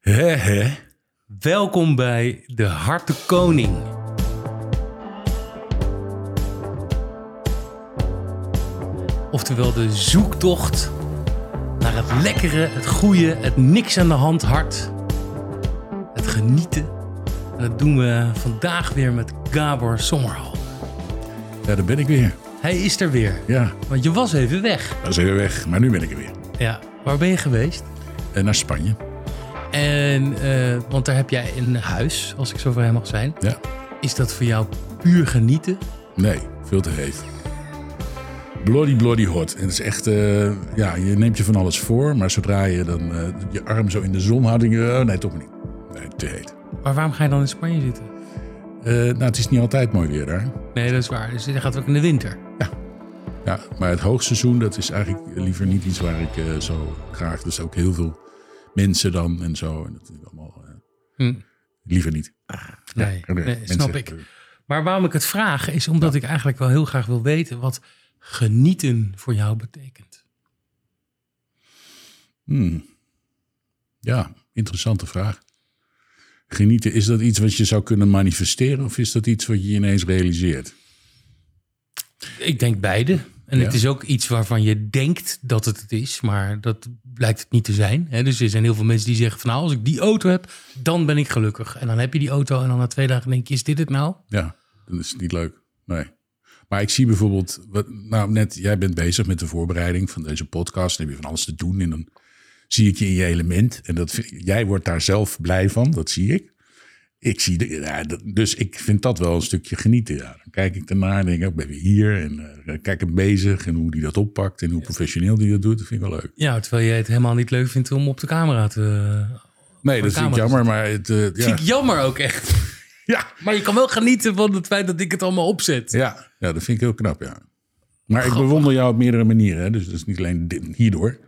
Hè, hè? Welkom bij De Harte Koning. Oftewel de zoektocht naar het lekkere, het goede, het niks aan de hand hart. Het genieten. En dat doen we vandaag weer met Gabor Sommerhal. Ja, daar ben ik weer. Hij is er weer. Ja, Want je was even weg. dat is even weg, maar nu ben ik er weer. Ja, waar ben je geweest? En naar Spanje. En, eh, want daar heb jij een huis, als ik zo vrij mag zijn. Ja. Is dat voor jou puur genieten? Nee, veel te heet. Bloody, bloody hot. En het is echt, eh, ja, je neemt je van alles voor, maar zodra je dan eh, je arm zo in de zon houdt, denk je, oh, nee, toch niet. Nee, te heet. Maar waarom ga je dan in Spanje zitten? Nou, het is niet altijd mooi weer daar. Nee, dat is waar. Dus je gaat ook in de winter. Ja, maar het hoogseizoen, dat is eigenlijk liever niet iets waar ik zo graag... Dus ook heel veel mensen dan en zo. En dat is allemaal... eh, Hm. liever niet. Nee, Ja, nee, snap ik. Maar waarom ik het vraag, is omdat ik eigenlijk wel heel graag wil weten wat genieten voor jou betekent. Hmm. Ja, interessante vraag. Genieten, is dat iets wat je zou kunnen manifesteren of is dat iets wat je ineens realiseert? Ik denk beide. En Ja. het is ook iets waarvan je denkt dat het het is, maar dat blijkt het niet te zijn. hè. Dus er zijn heel veel mensen die zeggen van nou, als ik die auto heb, dan ben ik gelukkig. En dan heb je die auto en dan na twee dagen denk je, is dit het nou? Ja, dan is het niet leuk. Nee. Maar ik zie bijvoorbeeld, wat, nou net, jij bent bezig met de voorbereiding van deze podcast. Dan heb je van alles te doen en dan zie ik je in je element. En dat, jij wordt daar zelf blij van, dat zie ik. Ik zie de, ja, dat- dus ik vind dat wel een stukje genieten. Ja. Dan kijk ik ernaar en denk ik, oh, ben weer hier. En eh, kijk hem bezig en hoe die dat oppakt en hoe professioneel die dat doet. Dat vind ik wel leuk. Ja, terwijl jij het helemaal niet leuk vindt om op de camera te... Nee, dat vind ik jammer, maar het, eh, ja. Vind ik jammer ook echt. ja. Maar je kan wel genieten van het feit dat ik het allemaal opzet. Ja, ja, dat vind ik heel knap, ja. Maar ik bewonder jou op meerdere manieren. Hè? Dus dat is niet alleen dit- hierdoor.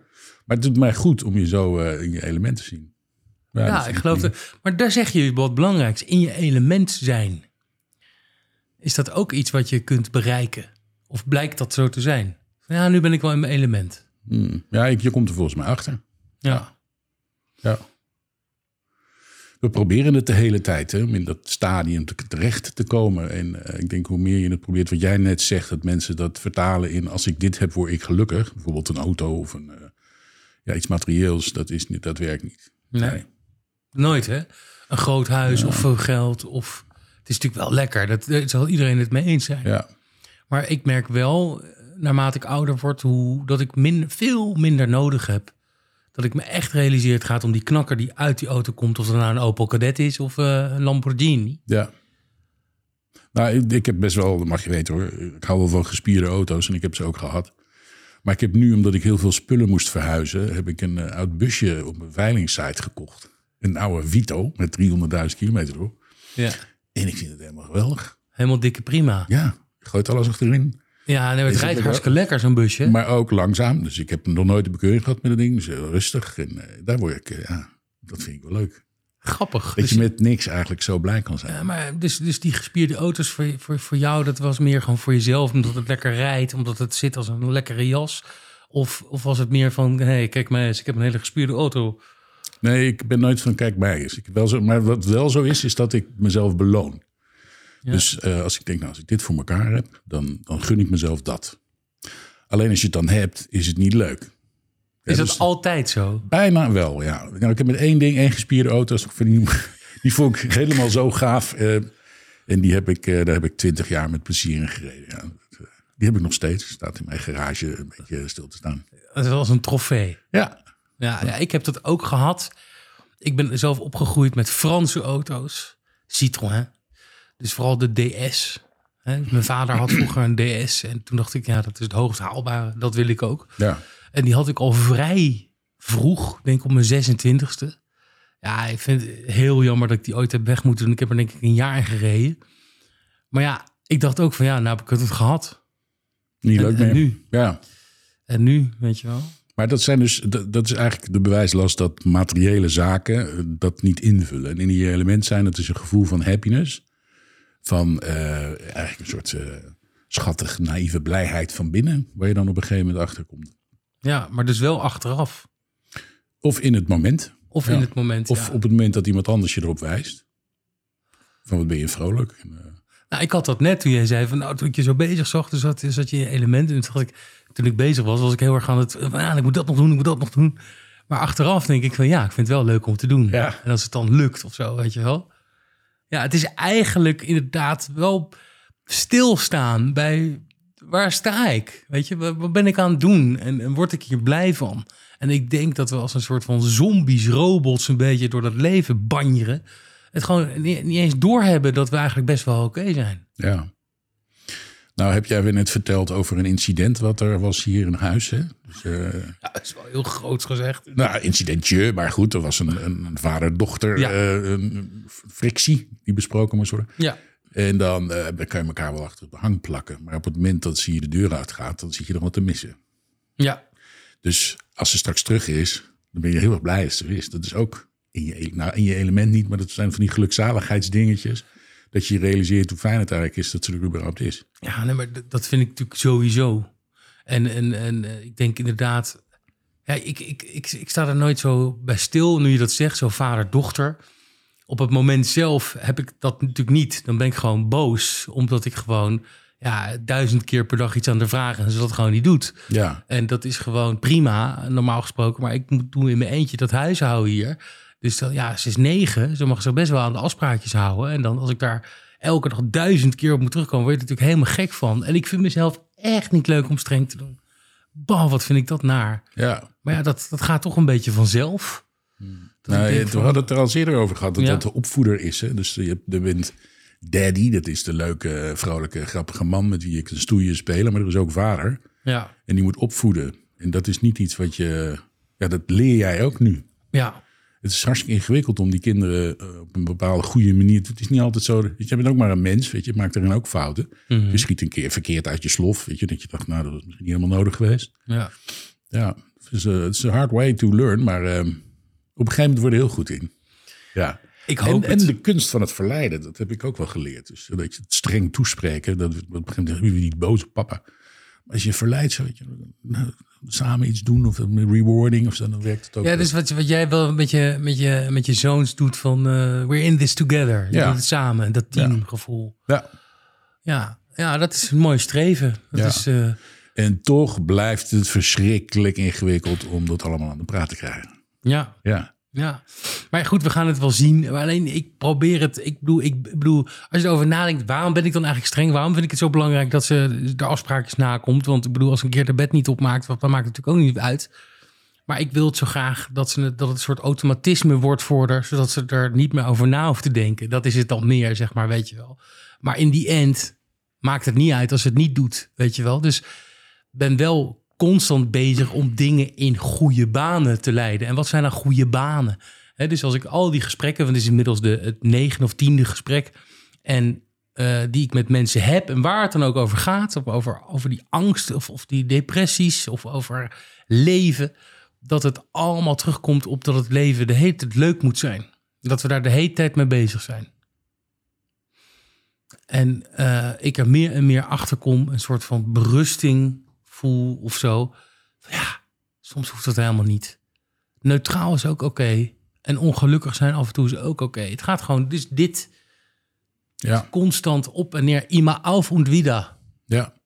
Maar het doet mij goed om je zo eh, in je element te zien. Ja, ik geloof dat. Maar daar zeg je wat belangrijks. In je element zijn. Is dat ook iets wat je kunt bereiken? Of blijkt dat zo te zijn? Ja, nu ben ik wel in mijn element. Hmm. Ja, ik, je komt er volgens mij achter. Ja. Ja. We proberen het de hele tijd, hè, om in dat stadium te, terecht te komen. En eh, ik denk hoe meer je het probeert, wat jij net zegt, dat mensen dat vertalen in als ik dit heb, word ik gelukkig. Bijvoorbeeld een auto of een, eh, ja, iets materieels, dat, is niet, dat werkt niet. Nee. Nooit, hè? Een groot huis of veel geld. Of... Het is natuurlijk wel lekker. Dat, zal iedereen het mee eens zijn. Ja. Maar ik merk wel, naarmate ik ouder word, hoe, dat ik min, veel minder nodig heb. Dat ik me echt realiseer, het gaat om die knakker die uit die auto komt. Of het nou een Opel Kadett is of eh, een Lamborghini. Ja. Nou, ik, ik heb best wel, dat mag je weten hoor. Ik hou wel van gespierde auto's en ik heb ze ook gehad. Maar ik heb nu, omdat ik heel veel spullen moest verhuizen, heb ik een eh, oud busje op een veilingsite gekocht. Een oude Vito met 300.000 kilometer erop. Ja. En ik vind het helemaal geweldig. Helemaal dikke prima. Ja, gooit alles achterin. Ja, nee, het rijdt hartstikke lekker, zo'n busje. Maar ook langzaam. Dus ik heb nog nooit de bekeuring gehad met dat ding. Dus heel rustig. En eh, daar word ik, eh, ja, dat vind ik wel leuk. Grappig. Dat Dus, je met niks eigenlijk zo blij kan zijn. ja, maar dus, dus die gespierde auto's voor, voor, voor jou, dat was meer gewoon voor jezelf, omdat het lekker rijdt, omdat het zit als een lekkere jas. Of, of was het meer van, hé, hey, kijk maar eens, ik heb een hele gespierde auto. Nee, ik ben nooit van kijk mij eens. Ik wel zo, maar wat wel zo is, is dat ik mezelf beloon. Ja. Dus eh, als ik denk, nou, als ik dit voor elkaar heb, dan, dan gun ik mezelf dat. Alleen als je het dan hebt, is het niet leuk. Ja, Is dat dus altijd zo? Bijna wel, ja. Nou, ik heb met één ding, één gespierde auto. Die, die vond ik helemaal zo gaaf. eh, en die heb ik, eh, daar heb ik twintig jaar met plezier in gereden. Ja. Die heb ik nog steeds. Staat in mijn garage een beetje stil te staan. Dat is als een trofee. Ja, Ja, ja, ik heb dat ook gehad. Ik ben zelf opgegroeid met Franse auto's. Citroën. Dus vooral de DS. Hè, Mijn vader had vroeger een DS. En toen dacht ik, ja, dat is het hoogst haalbare. Dat wil ik ook. ja. En die had ik al vrij vroeg, denk ik op mijn 26e. Ja, ik vind het heel jammer dat ik die ooit heb weg moeten doen. Ik heb er denk ik een jaar in gereden. Maar ja, ik dacht ook van ja, nou heb ik het gehad. Niet En- leuk en meer. nu? Ja. En nu, weet je wel. Maar dat zijn dus, dat, dat is eigenlijk de bewijslast dat materiële zaken eh, dat niet invullen. En in die element zijn, dat is een gevoel van happiness. Van eh, eigenlijk een soort eh, schattig, naïeve blijheid van binnen, waar je dan op een gegeven moment achter komt. Ja, maar dus wel achteraf. Of in het moment. Of Ja. in het moment. Of ja. op het moment dat iemand anders je erop wijst. Van wat ben je vrolijk. En, Nou, ik had dat net toen jij zei van nou, toen ik je zo bezig zag, dus zat, zat je in je element. En toen, dacht ik, toen ik bezig was, was ik heel erg aan het, ja, ik moet dat nog doen, ik moet dat nog doen. Maar achteraf denk ik van ja, ik vind het wel leuk om te doen. Ja. En als het dan lukt of zo, weet je wel. Ja, het is eigenlijk inderdaad wel stilstaan bij waar sta ik? Weet je, wat, ben ik aan het doen? En, en word ik hier blij van? En ik denk dat we als een soort van zombies, robots een beetje door dat leven banjeren. Het gewoon niet, niet eens doorhebben dat we eigenlijk best wel oké zijn. ja. Nou heb jij weer net verteld over een incident wat er was hier in huis. Hè? Dus, eh, Ja, dat is wel heel groot gezegd. nou, incidentje, maar goed, er was een, een, vader-dochter Ja. eh, een frictie die besproken moest worden. Ja, En dan, dan kan je elkaar wel achter de hang plakken. Maar op het moment dat ze je de deur uitgaat, dan zit je nog wat te missen. ja, Dus als ze straks terug is, dan ben je heel erg blij als ze er is. Dat is ook in je, nou, in je element niet, maar dat zijn van die gelukzaligheidsdingetjes. Dat je realiseert hoe fijn het eigenlijk is dat ze er überhaupt is. ja nee, maar dat vind ik natuurlijk sowieso. En, en, en eh, ik denk inderdaad, ja, ik, ik, ik, ik sta er nooit zo bij stil nu je dat zegt, zo vader-dochter. Op het moment zelf heb ik dat natuurlijk niet. Dan ben ik gewoon boos, omdat ik gewoon ja, duizend keer per dag iets aan de vragen en ze dat gewoon niet doet. Ja, En dat is gewoon prima, normaal gesproken. Maar ik moet doen in mijn eentje dat huishouden hier. Dus dan, ja, ze is negen. Ze mag zich best wel aan de afspraakjes houden. En dan als ik daar elke dag duizend keer op moet terugkomen... word je er natuurlijk helemaal gek van. En ik vind mezelf echt niet leuk om streng te doen. Bah, wat vind ik dat naar. ja. Maar ja, dat, dat gaat toch een beetje vanzelf. Ik Nou, we hadden het er al eerder over gehad, dat Ja. dat de opvoeder is. Hè? Dus je, hebt- je bent daddy, dat is de leuke, vrolijke, grappige man... met wie je kan stoeien spelen, maar er is ook vader. Ja, En die moet opvoeden. En dat is niet iets wat je... Ja, dat leer jij ook nu. ja, Het is hartstikke ingewikkeld om die kinderen eh, op een bepaalde goede manier. Het is niet altijd zo. Je bent ook maar een mens, weet je. Je maakt erin ook fouten. Mhm. Je schiet een keer verkeerd uit je slof, weet je. Dat je dacht, nou, dat is misschien niet helemaal nodig geweest. ja. Ja, het is, eh, een hard way to learn, maar ehm, op een gegeven moment word je heel goed in. Ja. Ik En, hoop en het. de kunst van het verleiden, dat heb ik ook wel geleerd. Dus dat je het streng toespreken, dat op een gegeven moment niet boze papa. Maar als je verleidt, zo, weet je, nou, samen iets doen of een rewarding of zo, dan werkt het ook. Ja, dus wat, wat jij wel met je, met, je, met je zoons doet van... eh, we're in this together. Je Ja. doet het samen, dat teamgevoel. ja. Ja, ja, dat is een mooi streven. Dat Ja. is, eh, En toch blijft het verschrikkelijk ingewikkeld om dat allemaal aan de praat te krijgen. ja, Ja, ja. Maar goed, we gaan het wel zien. Maar alleen, ik probeer het. Ik bedoel, ik bedoel, als je erover nadenkt, waarom ben ik dan eigenlijk streng? Waarom vind ik het zo belangrijk dat ze de afspraakjes nakomt? Want ik bedoel, als een keer de bed niet opmaakt, dan maakt het natuurlijk ook niet uit. Maar ik wil het zo graag dat, ze, dat het een soort automatisme wordt voor haar, zodat ze er niet meer over na hoeft te denken. Dat is het dan meer, zeg maar, weet je wel. Maar in die end maakt het niet uit als het niet doet, weet je wel. Dus ben wel constant bezig om dingen in goede banen te leiden. En wat zijn dan goede banen? Dus als ik al die gesprekken, want dit is inmiddels de, het negen of tiende gesprek, en eh, die ik met mensen heb, en waar het dan ook over gaat, of over, over die angst of, of die depressies of over leven, dat het allemaal terugkomt op dat het leven de hele tijd leuk moet zijn. Dat we daar de hele tijd mee bezig zijn. En eh, ik er meer en meer achter kom, een soort van berusting voel of zo. Ja, soms hoeft dat helemaal niet. Neutraal is ook oké. En ongelukkig zijn af en toe is ook oké. Het gaat gewoon, dus dit ja, constant op en neer. Ima auf und wieder. ja.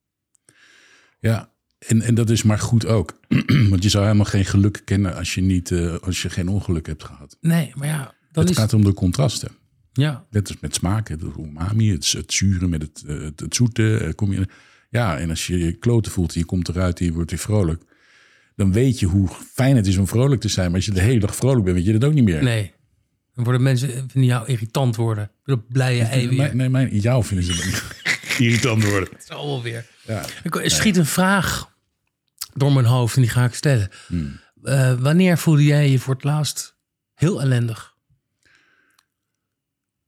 Ja, en, en dat is maar goed ook. Want je zou helemaal geen geluk kennen als je, niet, eh, als je geen ongeluk hebt gehad. Nee, maar ja, dan het is gaat om de contrasten. Ja, Net als met smaak, het umami, het, het zure met het, eh, het, het zoete. eh, Kom je, ja, en als je je kloten voelt je komt eruit en je wordt weer vrolijk. Dan weet je hoe fijn het is om vrolijk te zijn. Maar als je de hele dag vrolijk bent, weet je dat ook niet meer. nee. Dan worden mensen, vinden jou irritant worden. Dat blije ei weer. Mijn, nee, mijn, jou vinden ze irritant worden. Wel weer. Ja. Ik er schiet een vraag door mijn hoofd en die ga ik stellen. Hmm. Eh, wanneer voelde jij je voor het laatst heel ellendig?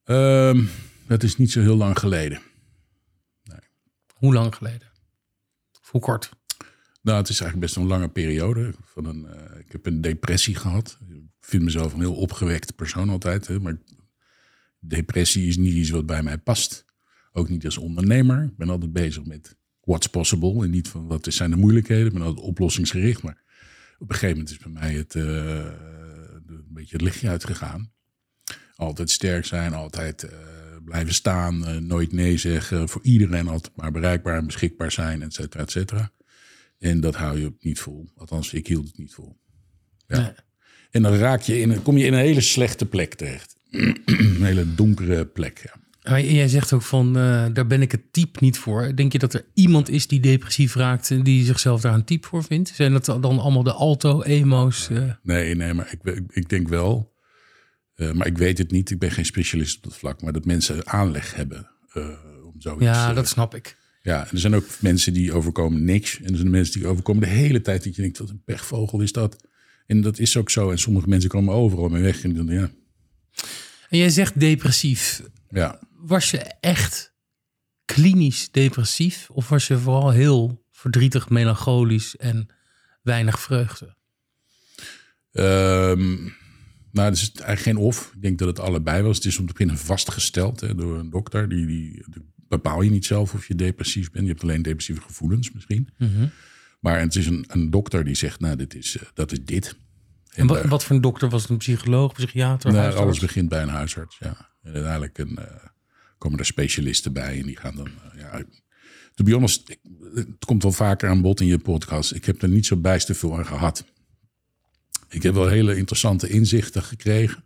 Ehm, dat is niet zo heel lang geleden. Hoe lang geleden? Of Hoe kort? Nou, het is eigenlijk best een lange periode. Van een, eh, ik heb een depressie gehad. Ik vind mezelf een heel opgewekte persoon altijd. Hè, maar depressie is niet iets wat bij mij past. Ook niet als ondernemer. Ik ben altijd bezig met what's possible. En niet van wat zijn de moeilijkheden. Ik ben altijd oplossingsgericht. Maar op een gegeven moment is bij mij het, eh, een beetje het lichtje uitgegaan. Altijd sterk zijn, altijd eh, blijven staan, eh, nooit nee zeggen. Voor iedereen altijd maar bereikbaar en beschikbaar zijn, et cetera, et cetera. En dat hou je niet vol. Althans, ik hield het niet vol. Ja. Nee. En dan raak je in, kom je in een hele slechte plek terecht. een hele donkere plek, ja. Maar jij zegt ook van, eh, daar ben ik het type niet voor. Denk je dat er iemand is die depressief raakt en die zichzelf daar een type voor vindt? Zijn dat dan allemaal de alto-emo's? Nee, nee, maar ik, ik, ik denk wel. Eh, maar ik weet het niet. Ik ben geen specialist op dat vlak. Maar dat mensen aanleg hebben eh, om zoiets. ja, eh, dat snap ik. ja, en er zijn ook mensen die overkomen niks. En er zijn mensen die overkomen de hele tijd. Dat je denkt, wat een pechvogel is dat. En dat is ook zo. En sommige mensen komen overal mee weg. En dan, ja, En jij zegt depressief. ja. Was je echt klinisch depressief? Of was je vooral heel verdrietig, melancholisch en weinig vreugde? Ehm, nou, het is eigenlijk geen of. Ik denk dat het allebei was. Het is om te beginnen vastgesteld hè, door een dokter. Die, die, bepaal je niet zelf of je depressief bent. Je hebt alleen depressieve gevoelens misschien. Maar het is een, een dokter die zegt, nou, dit is, eh, dat is dit. En wat, daar- wat voor een dokter was het? Een psycholoog, psychiater? nou, alles begint bij een huisarts, ja. En uiteindelijk een, eh, komen er specialisten bij en die gaan dan, eh, ja... To be honest, ik- het komt wel vaker aan bod in je podcast. Ik heb er niet zo bijster veel aan gehad. Ik heb wel hele interessante inzichten gekregen.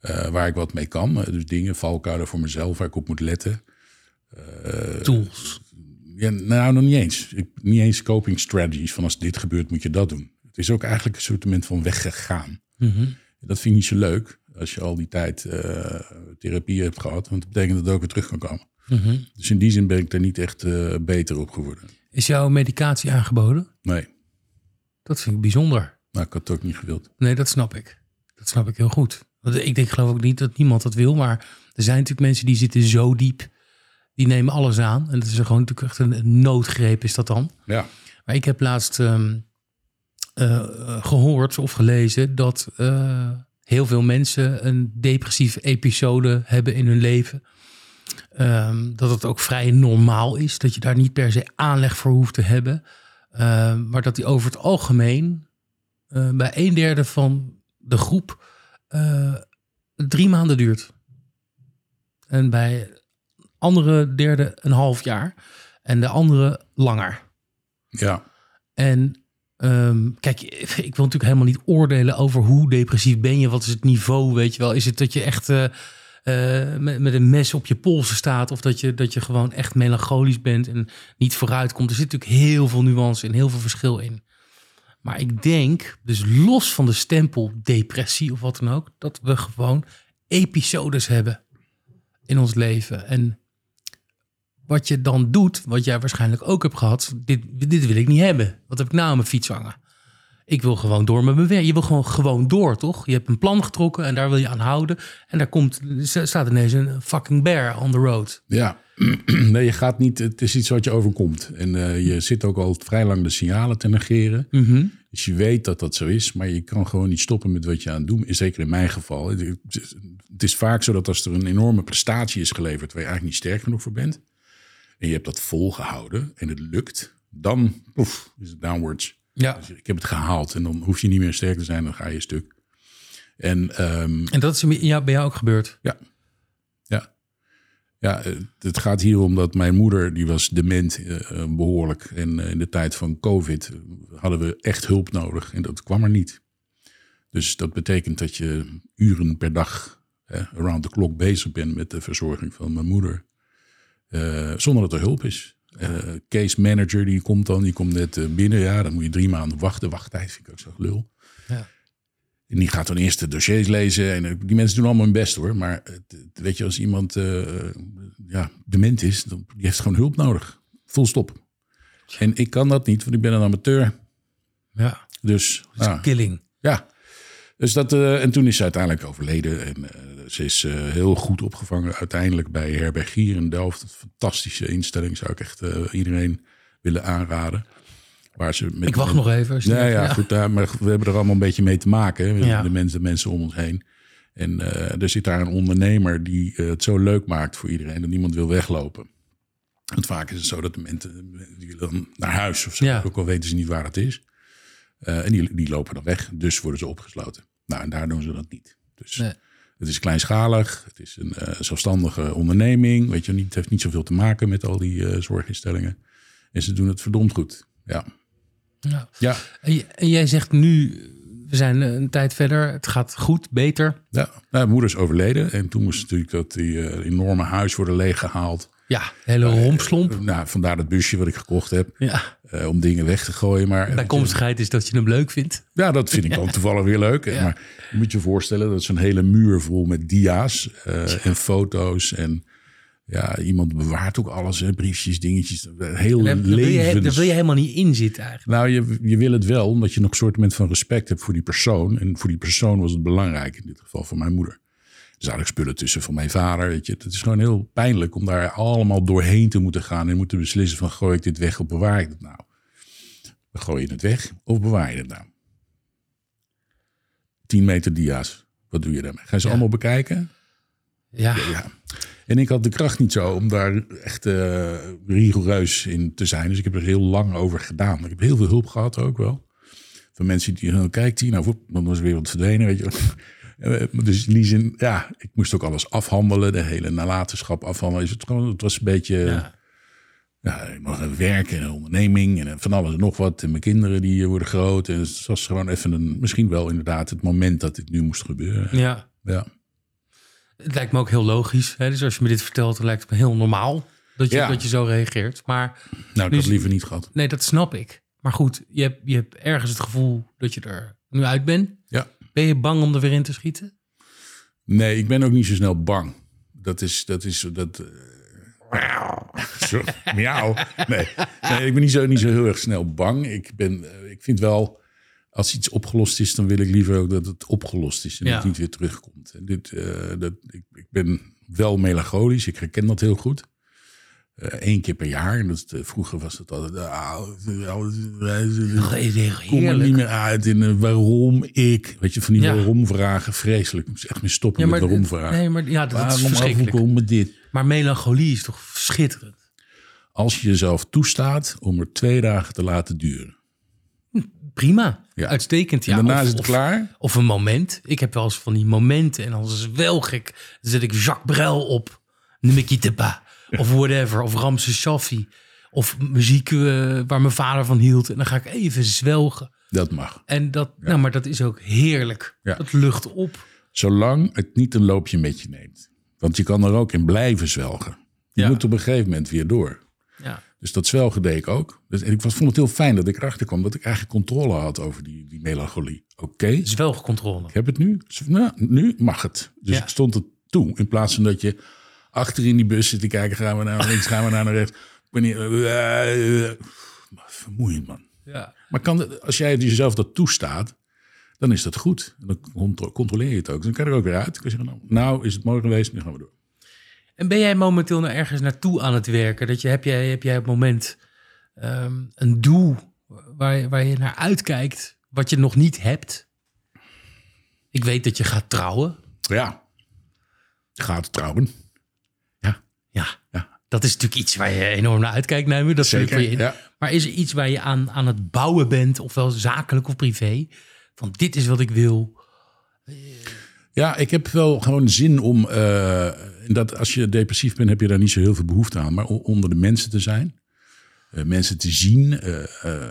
eh, waar ik wat mee kan. Eh, dus dingen, valkuilen voor mezelf, waar ik op moet letten. Tools. Ja, nou, nog niet eens. Ik, niet eens coping strategies van als dit gebeurt moet je dat doen. Het is ook eigenlijk een soort van weggegaan. Dat vind ik niet zo leuk als je al die tijd therapie hebt gehad. Want dat betekent dat het ook weer terug kan komen. Dus in die zin ben ik er niet echt beter op geworden. Is jouw medicatie aangeboden? Nee, Dat vind ik bijzonder. Nou, ik had het ook niet gewild. Nee, dat snap ik. Dat snap ik heel goed. Want ik denk geloof ook niet dat niemand dat wil. Maar er zijn natuurlijk mensen die zitten zo diep. Die nemen alles aan. En dat is gewoon natuurlijk echt een noodgreep is dat dan. Ja, Maar ik heb laatst ehm, eh, eh, gehoord of gelezen dat eh, heel veel mensen een depressieve episode hebben in hun leven. Ehm, dat het ook vrij normaal is, dat je daar niet per se aanleg voor hoeft te hebben. Ehm, maar dat die over het algemeen eh, bij een derde van de groep eh, drie maanden duurt. En bij andere derde een half jaar. En de andere langer. ja, En ehm, kijk, ik wil natuurlijk helemaal niet oordelen over hoe depressief ben je. Wat is het niveau, weet je wel? Is het dat je echt eh, met, met een mes op je polsen staat? Of dat je, dat je gewoon echt melancholisch bent en niet vooruit komt? Er zit natuurlijk heel veel nuance en heel veel verschil in. Maar ik denk, dus los van de stempel depressie of wat dan ook... dat we gewoon episodes hebben in ons leven. En wat je dan doet, wat jij waarschijnlijk ook hebt gehad, dit, dit wil ik niet hebben. Wat heb ik nou aan mijn fiets hangen? Ik wil gewoon door met mijn. Je wil gewoon, gewoon door, toch? Je hebt een plan getrokken en daar wil je aan houden. En daar komt, staat ineens een fucking bear on the road. ja. nee, je gaat niet, het is iets wat je overkomt. En eh, je zit ook al vrij lang de signalen te negeren. Dus je weet dat dat zo is, maar je kan gewoon niet stoppen met wat je aan het doen is. Zeker in mijn geval. Het is- vaak zo dat als er een enorme prestatie is geleverd waar je eigenlijk niet sterk genoeg voor bent, en je hebt dat volgehouden en het lukt, dan poef, is het downwards. Ja. Dus ik heb het gehaald en dan hoef je niet meer sterk te zijn, dan ga je stuk. En ehm, En dat is bij jou ook gebeurd. Ja. Ja, eh, het gaat hier om dat mijn moeder, die was dement eh, eh, behoorlijk. En in de tijd van COVID hadden we echt hulp nodig. En dat kwam er niet. Dus dat betekent dat je uren per dag around the clock bezig bent met de verzorging van mijn moeder. Zonder dat er hulp is. Case manager die komt dan, die komt net binnen. Ja, dan moet je drie maanden wachten. Wachttijd vind ik ook zo lul. En die gaat dan eerst de dossiers lezen. En eh, die mensen doen allemaal hun best hoor. Maar het- weet je, als iemand eh, ja, dement is, dan die heeft gewoon hulp nodig. Full stop. En ik kan dat niet, want ik ben een amateur. Ja. Dus ja, Killing. ja. Dus dat, eh, en toen is ze uiteindelijk overleden. En eh, ze is eh, heel goed opgevangen uiteindelijk bij Herbergier in Delft. Een fantastische instelling, zou ik echt eh, iedereen willen aanraden. Waar ze met Ik wacht nog even. ja, ja, goed. daar- maar we hebben er allemaal een beetje mee te maken. hè. Ja. De, mensen, de mensen om ons heen. En eh, er zit daar een ondernemer die eh, het zo leuk maakt voor iedereen dat niemand wil weglopen. Want vaak is het zo dat de mensen die willen dan naar huis of zo. Ja. Ook al weten ze niet waar het is. Eh, en die, die lopen dan weg. Dus worden ze opgesloten. Nou, en daar doen ze dat niet. Dus Nee. het is kleinschalig, het is een eh, zelfstandige onderneming. Weet je, niet, het heeft niet zoveel te maken met al die eh, zorginstellingen. En ze doen het verdomd goed. Ja. Ja. Ja, En, jij zegt nu, we zijn eh, een tijd verder, het gaat goed, beter. ja. Nou, mijn moeder is overleden. En toen moest natuurlijk dat die eh, enorme huis worden leeggehaald. Ja, hele rompslomp. Nou, vandaar het busje wat ik gekocht heb. Ja, eh, om dingen weg te gooien. Maar bijkomstigheid is dat je hem leuk vindt. Ja, dat vind ik ook toevallig weer leuk. Ja. Maar je moet je voorstellen, dat is een hele muur vol met dia's eh, en foto's. En ja, iemand bewaart ook alles, hè, briefjes, dingetjes. Heel Daar, daar wil je, levens... daar wil je helemaal niet in zitten eigenlijk. Nou, je, je wil het wel, omdat je nog een soort van respect hebt voor die persoon. En voor die persoon was het belangrijk, in dit geval voor mijn moeder. Er zaten ook spullen tussen van mijn vader, weet je. Het is gewoon heel pijnlijk om daar allemaal doorheen te moeten gaan. En moeten beslissen van, gooi ik dit weg of bewaar ik het nou? Dan gooi je het weg of bewaar je het nou? 10 meter dia's. Wat doe je daarmee? Ga je ze Ja. allemaal bekijken? Ja, Ja. En ik had de kracht niet zo om daar echt eh, rigoureus in te zijn. Dus ik heb er heel lang over gedaan. Ik heb heel veel hulp gehad ook wel. Van mensen die, oh, kijk die, nou, dan was er weer wat verdwenen, weet je. Eh, Dus in die zin, ja, ik moest ook alles afhandelen. De hele nalatenschap afhandelen. Dus het, gewoon- het was een beetje, ja. ja. ik nog een werk en een onderneming en van alles en nog wat. En mijn kinderen die eh, worden groot. En het was gewoon even een, misschien wel inderdaad het moment dat dit nu moest gebeuren. ja. Ja. Het lijkt me ook heel logisch. Hè? Dus als je me dit vertelt, dan lijkt het me heel normaal dat je, Ja. dat je zo reageert. Maar Nou, ik had liever niet gehad. nee, dat snap ik. Maar goed, je hebt, je hebt ergens het gevoel dat je er nu uit bent. Ja. Ben je bang om er weer in te schieten? Nee, ik ben ook niet zo snel bang. Dat is, dat is, dat... eh, Zo, miauw. Nee, nee, ik ben niet zo, niet zo heel erg snel bang. Ik, ben, eh, ik vind wel, als iets opgelost is, dan wil ik liever ook dat het opgelost is en Ja. dat het niet weer terugkomt. En dit, eh, dat, ik, ik ben wel melancholisch, ik herken dat heel goed. Eén keer per jaar. En dat, eh, vroeger was het altijd... ah, ik kom er niet meer uit in eh, waarom ik. Weet je, van die Ja. waarom vragen. Vreselijk. Ik moest echt mee stoppen Ja, met maar, waarom vragen. nee, maar ja, dat, dat is Waarom verschrikkelijk. dit? Maar melancholie is toch schitterend? Als je jezelf toestaat om er twee dagen te laten duren. Prima, Ja. uitstekend. Ja, en daarna of- is het of- klaar. Of een moment. Ik heb wel eens van die momenten en dan is het wel gek. Dan zet ik Jacques Brel op. Ne me quitte pas. Of whatever. Of Ramses Shaffi. Of muziek eh, waar mijn vader van hield. En dan ga ik even zwelgen. Dat mag. En dat, nou, maar dat is ook heerlijk. Ja. Dat lucht op. Zolang het niet een loopje met je neemt. Want je kan er ook in blijven zwelgen. Je moet op een gegeven moment weer door. Dus dat zwelgen deed ik ook. Dus, en ik was, vond het heel fijn dat ik erachter kwam dat ik eigenlijk controle had over die, die melancholie. Oké, Zwelgcontrole. ik heb het nu. Nou, nu mag het. Dus Ja. ik stond het toe. In plaats van dat je achter in die bus zit te kijken. Gaan we naar links, gaan we naar rechts. Wanneer, eh, eh, vermoeiend man. Ja. Maar kan, als jij jezelf dat toestaat, dan is dat goed. En dan contro- controleer je het ook. Dan kan je er ook weer uit. Dan kan je zeggen, nou, nou is het mooi geweest, nu gaan we door. En ben jij momenteel nou ergens naartoe aan het werken? Dat je, heb, jij, heb jij op het moment ehm, een doel waar, je- waar je naar uitkijkt, wat je nog niet hebt? Ik weet dat je gaat trouwen. Ja, gaat trouwen. Ja, Ja, ja. dat is natuurlijk iets waar je enorm naar uitkijkt, Nijmen. Dat Zeker, je ja. Maar is er iets waar je aan, aan het bouwen bent, ofwel zakelijk of privé? Van dit is wat ik wil. Ja, ik heb wel gewoon zin om. eh, dat als je depressief bent, heb je daar niet zo heel veel behoefte aan. Maar onder de mensen te zijn. eh, mensen te zien. eh,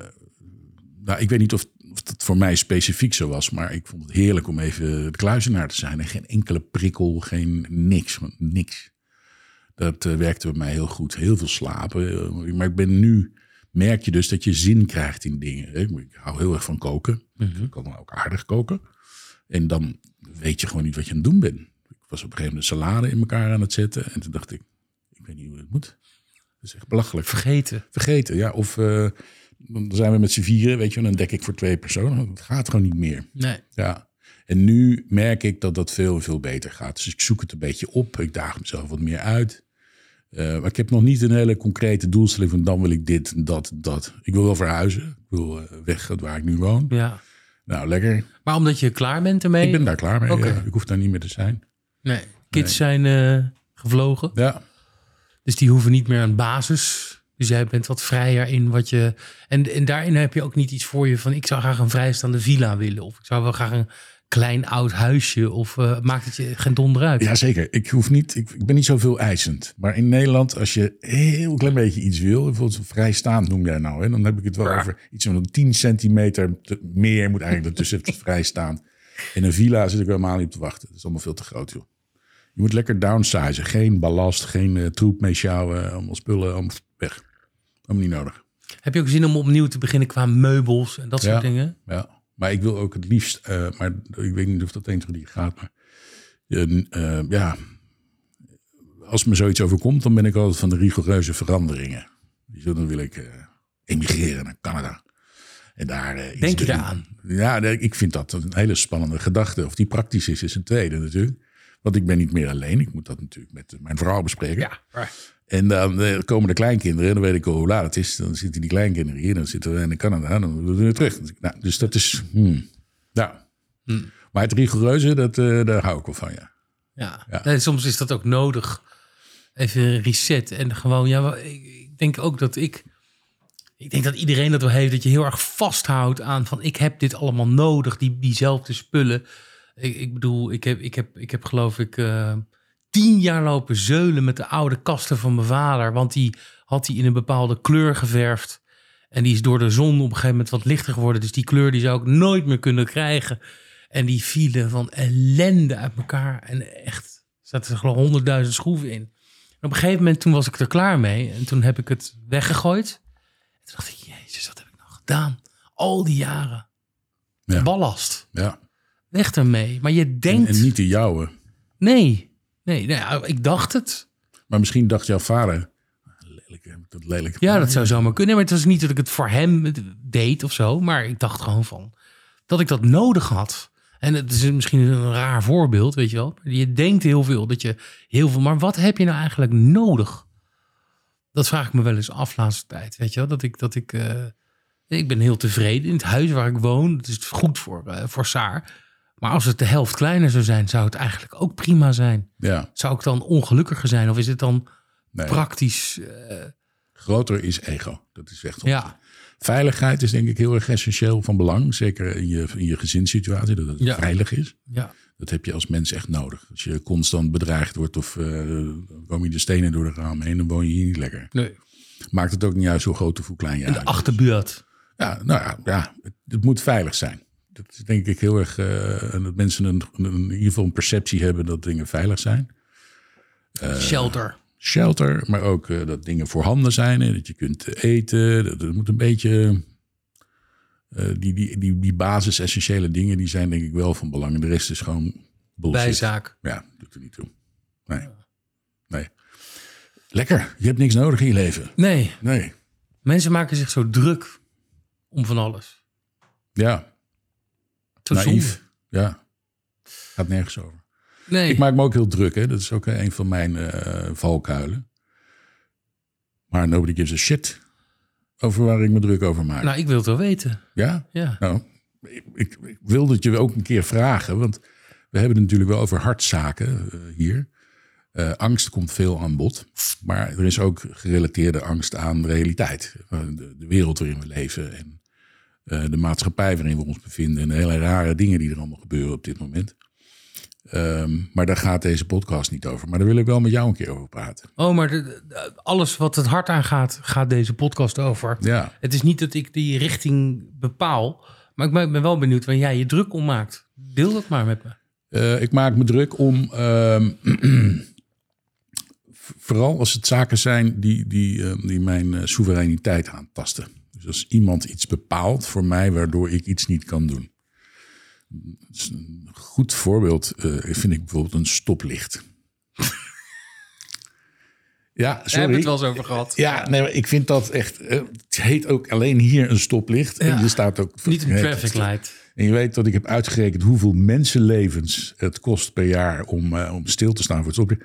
nou, ik weet niet of, of dat voor mij specifiek zo was. Maar ik vond het heerlijk om even de kluizenaar te zijn. En geen enkele prikkel, geen niks. Niks. Dat werkte bij mij heel goed. Heel veel slapen. maar ik ben nu. Merk je dus dat je zin krijgt in dingen. Ik hou heel erg van koken. Ik kan ook aardig koken. En dan weet je gewoon niet wat je aan het doen bent. Ik was op een gegeven moment een salade in elkaar aan het zetten. En toen dacht ik, ik weet niet hoe het moet. Dat is echt belachelijk. Vergeten. Vergeten, ja. Of eh, dan zijn we met z'n vieren, weet je, en dan dek ik voor twee personen. Het gaat gewoon niet meer. Nee. Ja. En nu merk ik dat dat veel, veel beter gaat. Dus ik zoek het een beetje op. Ik daag mezelf wat meer uit. Eh, maar ik heb nog niet een hele concrete doelstelling van dan wil ik dit, dat, dat. Ik wil wel verhuizen. Ik wil eh, weg uit waar ik nu woon. Ja. Nou, lekker. Maar omdat je klaar bent ermee? Ik ben daar klaar mee. Ja. Ik hoef daar niet meer te zijn. Nee. Kids zijn eh, gevlogen. Ja, Dus die hoeven niet meer aan basis. Dus jij bent wat vrijer in wat je. En, en daarin heb je ook niet iets voor je van: ik zou graag een vrijstaande villa willen. Of ik zou wel graag een klein oud huisje of eh, maakt het je geen donder uit? Jazeker, ik hoef niet, ik, ik ben niet zoveel eisend. Maar in Nederland, als je een heel klein beetje iets wil, bijvoorbeeld vrijstaand noem jij nou, hè, dan heb ik het wel over iets van 10 centimeter te- meer moet eigenlijk ertussen vrijstaan. In een villa zit ik helemaal niet op te wachten. Dat is allemaal veel te groot, joh. Je moet lekker downsizen. Geen ballast, geen eh, troep mee sjouwen, allemaal spullen, allemaal weg. Allemaal niet nodig. Heb je ook zin om opnieuw te beginnen qua meubels en dat soort Ja. dingen? Ja, maar ik wil ook het liefst, eh, maar ik weet niet of dat eens die gaat, maar eh, eh, ja, als me zoiets overkomt, dan ben ik altijd van de rigoureuze veranderingen. Dus dan wil ik emigreren naar Canada. En daar, Denk je daaraan? Ja, ik vind dat een hele spannende gedachte. Of die praktisch is, is een tweede natuurlijk. Want ik ben niet meer alleen. Ik moet dat natuurlijk met mijn vrouw bespreken. En dan eh, komen de kleinkinderen. En dan weet ik al hoe laat het is. Dan zitten die kleinkinderen hier. Dan zitten we in Canada. Dan moeten we weer terug. Nou, dus dat is... Hmm, ja. Maar het rigoureuze, dat, eh, daar hou ik wel van, ja. Ja, Ja. Nee, soms is dat ook nodig. Even een reset en gewoon, ja, ik denk ook dat ik, ik denk dat iedereen dat wel heeft, dat je heel erg vasthoudt aan van, ik heb dit allemaal nodig, die, diezelfde spullen. Ik, ik bedoel, ik heb, ik heb, ik heb geloof ik eh, tien jaar lopen zeulen met de oude kasten van mijn vader, want die had hij in een bepaalde kleur geverfd. En die is door de zon op een gegeven moment wat lichter geworden. Dus die kleur die zou ik nooit meer kunnen krijgen. En die vielen van ellende uit elkaar. En echt, zaten er geloof ik honderdduizend schroeven in. En op een gegeven moment, toen was ik er klaar mee. En toen heb ik het weggegooid. En toen dacht ik, jezus, wat heb ik nou gedaan? Al die jaren. Ja. Ballast. ja. Weg ermee. Maar je En, denkt, en niet de jouwe. nee. Nee, nou ik dacht het. Maar misschien dacht jouw vader... Lelijk, heb ik dat lelijk Ja, dat zou zomaar kunnen. Maar het was niet dat ik het voor hem deed of zo. Maar ik dacht gewoon van dat ik dat nodig had. En het is misschien een raar voorbeeld, weet je wel. Je denkt heel veel dat je heel veel. Maar wat heb je nou eigenlijk nodig? Dat vraag ik me wel eens af laatste tijd. Weet je wel, dat ik dat ik. eh, ik ben heel tevreden in het huis waar ik woon. Het is goed voor, eh, voor Saar. Maar als het de helft kleiner zou zijn, zou het eigenlijk ook prima zijn. Ja, Zou ik dan ongelukkiger zijn? Of is het dan nee. praktisch? eh, Groter is ego. Dat is echt ja, Veiligheid is denk ik heel erg essentieel van belang. Zeker in je, in je gezinssituatie, dat het Ja. veilig is. ja. Dat heb je als mens echt nodig. Als je constant bedreigd wordt of eh kom je de stenen door de ramen heen, dan woon je hier niet lekker. Nee. Maakt het ook niet uit hoe groot of hoe klein je De achterbuurt. Ja, nou ja, ja het, het moet veilig zijn. Dat is denk ik heel erg, eh, dat mensen een, een- in ieder geval een perceptie hebben dat dingen veilig zijn. Shelter. Shelter, maar ook eh, dat dingen voorhanden zijn. En dat je kunt eten. Dat, dat moet een beetje. eh, die, die, die, die basis-essentiële dingen, die zijn denk ik wel van belang. En de rest is gewoon bullshit. Bijzaak. Ja, doet er niet toe. Nee. Nee. Lekker. Je hebt niks nodig in je leven. Nee, Nee. mensen maken zich zo druk om van alles. Ja, Zo naïef. zonde. Ja. Gaat nergens over. Nee, Ik maak me ook heel druk. Hè. Dat is ook eh, een van mijn eh, valkuilen. Maar nobody gives a shit over waar ik me druk over maak. nou, ik wil het wel weten. Ja? Ja. Nou, ik, ik, ik wilde het je ook een keer vragen. Want we hebben het natuurlijk wel over hartzaken eh, hier. Angst komt veel aan bod. Maar er is ook gerelateerde angst aan de realiteit. De, de wereld waarin we leven. En eh, de maatschappij waarin we ons bevinden. En de hele rare dingen die er allemaal gebeuren op dit moment. Ehm, maar daar gaat deze podcast niet over. Maar daar wil ik wel met jou een keer over praten. Oh, maar de- de- alles wat het hart aangaat, gaat deze podcast over. Ja, Het is niet dat ik die richting bepaal. Maar ik ben wel benieuwd waar jij je druk om maakt. Deel dat maar met me. Eh, ik maak me druk om. ehm, vooral als het zaken zijn die, die, eh, die mijn eh, soevereiniteit aantasten. Dus als iemand iets bepaalt voor mij waardoor ik iets niet kan doen. Een goed voorbeeld eh, vind ik bijvoorbeeld een stoplicht. ja, Daar hebben sorry. we het wel eens over gehad. Ja, nee, maar ik vind dat echt. eh, het heet ook alleen hier een stoplicht. En Ja. je staat ook. Niet een traffic light. En je weet dat ik heb uitgerekend hoeveel mensenlevens het kost per jaar om, eh, om stil te staan voor het stoplicht.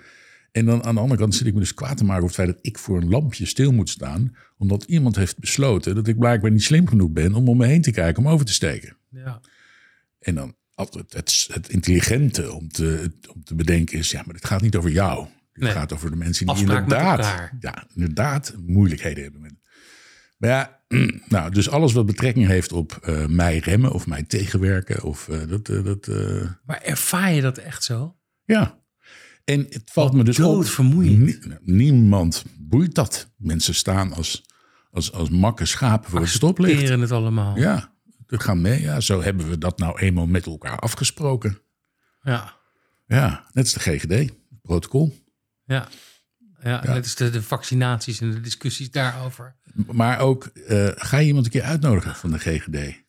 En dan aan de andere kant zit ik me dus kwaad te maken over het feit dat ik voor een lampje stil moet staan. Omdat iemand heeft besloten dat ik blijkbaar niet slim genoeg ben om om me heen te kijken om over te steken. Ja. En dan altijd het, het intelligente om te, om te bedenken is, ja, maar het gaat niet over jou. Het Nee. gaat over de mensen die Afspraak inderdaad, ja, inderdaad moeilijkheden hebben met Maar ja, nou, dus alles wat betrekking heeft op eh, mij remmen of mij tegenwerken. Of eh, dat, eh, dat Maar ervaar je dat echt zo? ja. En het valt me dus op. doodvermoeiend. nie- niemand boeit dat. Mensen staan als, als, als makke schapen voor het stoplicht. Accepteren het allemaal. Ja, we gaan mee. Ja, zo hebben we dat nou eenmaal met elkaar afgesproken. Ja. Ja, net als de GGD, protocol. Ja. Ja, net als de, de vaccinaties en de discussies daarover. Maar ook, eh, ga je iemand een keer uitnodigen van de GGD?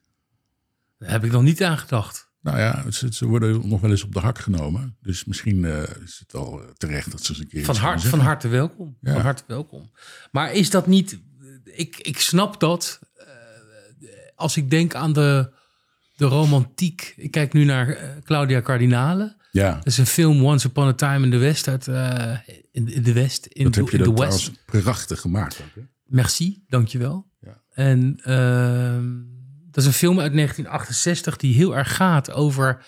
Daar heb ik nog niet aan gedacht. Nou ja, ze, ze worden nog wel eens op de hak genomen. Dus misschien eh, is het wel eh, terecht dat ze eens een keer Van, hart, van harte welkom. Ja. Van harte welkom. Maar is dat niet... Ik, ik snap dat. eh, als ik denk aan de, de romantiek. Ik kijk nu naar eh, Claudia Cardinale. Ja, Dat is een film Once Upon a Time in the West. Uit, eh, in, in de West. In, dat de, heb je in de dat West. prachtig gemaakt. Ook, hè? Merci, dankjewel. Ja. En ehm, dat is een film uit 1968 die heel erg gaat over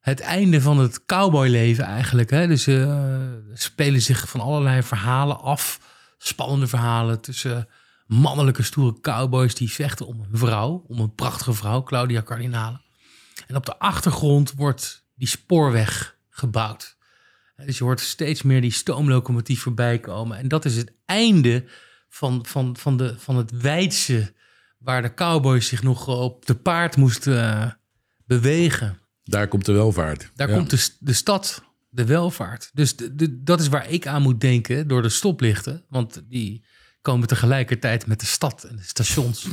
het einde van het cowboyleven eigenlijk. Hè? Dus er spelen zich van allerlei verhalen af. Spannende verhalen tussen mannelijke stoere cowboys die vechten om een vrouw. Om een prachtige vrouw, Claudia Cardinale. En op de achtergrond wordt die spoorweg gebouwd. Dus je hoort steeds meer die stoomlocomotief voorbij komen. En dat is het einde van, van, van, de, van het wijdse... waar de cowboys zich nog op de paard moesten eh, bewegen. Daar komt de welvaart. Daar Ja. komt de, de stad, de welvaart. Dus de, de- dat is waar ik aan moet denken door de stoplichten. Want die komen tegelijkertijd met de stad en de stations.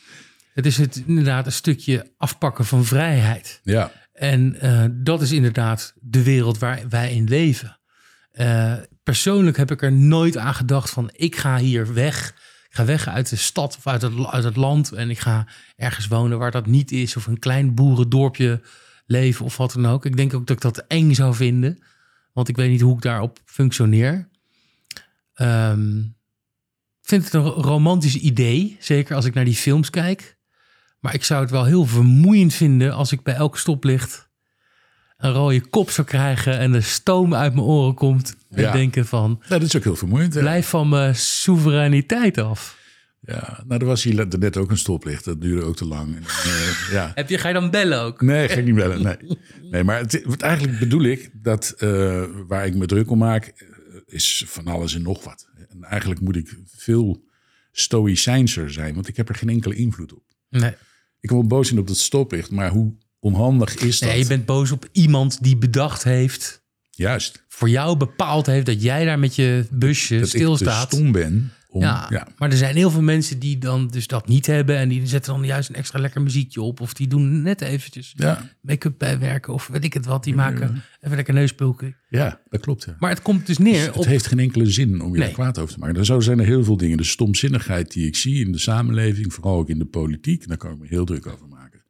het is het, inderdaad een stukje afpakken van vrijheid. Ja, En eh, dat is inderdaad de wereld waar wij in leven. Eh, persoonlijk heb ik er nooit aan gedacht van ik ga hier weg. Ik ga weg uit de stad of uit het, uit het land. En ik ga ergens wonen waar dat niet is. Of een klein boerendorpje leven of wat dan ook. Ik denk ook dat ik dat eng zou vinden. Want ik weet niet hoe ik daarop functioneer. Ehm, vind het een ro- romantisch idee. Zeker als ik naar die films kijk. Maar ik zou het wel heel vermoeiend vinden als ik bij elk stoplicht een rode kop zou krijgen en de stoom uit mijn oren komt. En Ja. denken van, Nou, dat is ook heel vermoeiend. hè? blijf van mijn soevereiniteit af. Ja, nou, er was hier net ook een stoplicht. Dat duurde ook te lang. En, eh, ja. Heb je, ga je dan bellen ook? Nee, ga ik niet bellen. Nee, nee maar het, wat eigenlijk bedoel ik dat eh, waar ik me druk om maak, is van alles en nog wat. En eigenlijk moet ik veel stoïcijnser zijn, want ik heb er geen enkele invloed op. Nee. Ik wel boos zijn op dat stoplicht, maar hoe onhandig is dat? nee, je bent boos op iemand die bedacht heeft, Juist. voor jou bepaald heeft dat jij daar met je busje Dat ik stilstaat. te stom ben om... Ja, Ja, maar er zijn heel veel mensen die dan dus dat niet hebben en die zetten dan juist een extra lekker muziekje op of die doen net eventjes ja, make-up bijwerken of weet ik het wat. Die maken even lekker neuspulken. ja, dat klopt. Ja. Maar het komt dus neer Het op heeft geen enkele zin om je Nee. er kwaad over te maken. Er zo zijn er heel veel dingen. De stomzinnigheid die ik zie in de samenleving, vooral ook in de politiek, daar kan ik me heel druk over maken.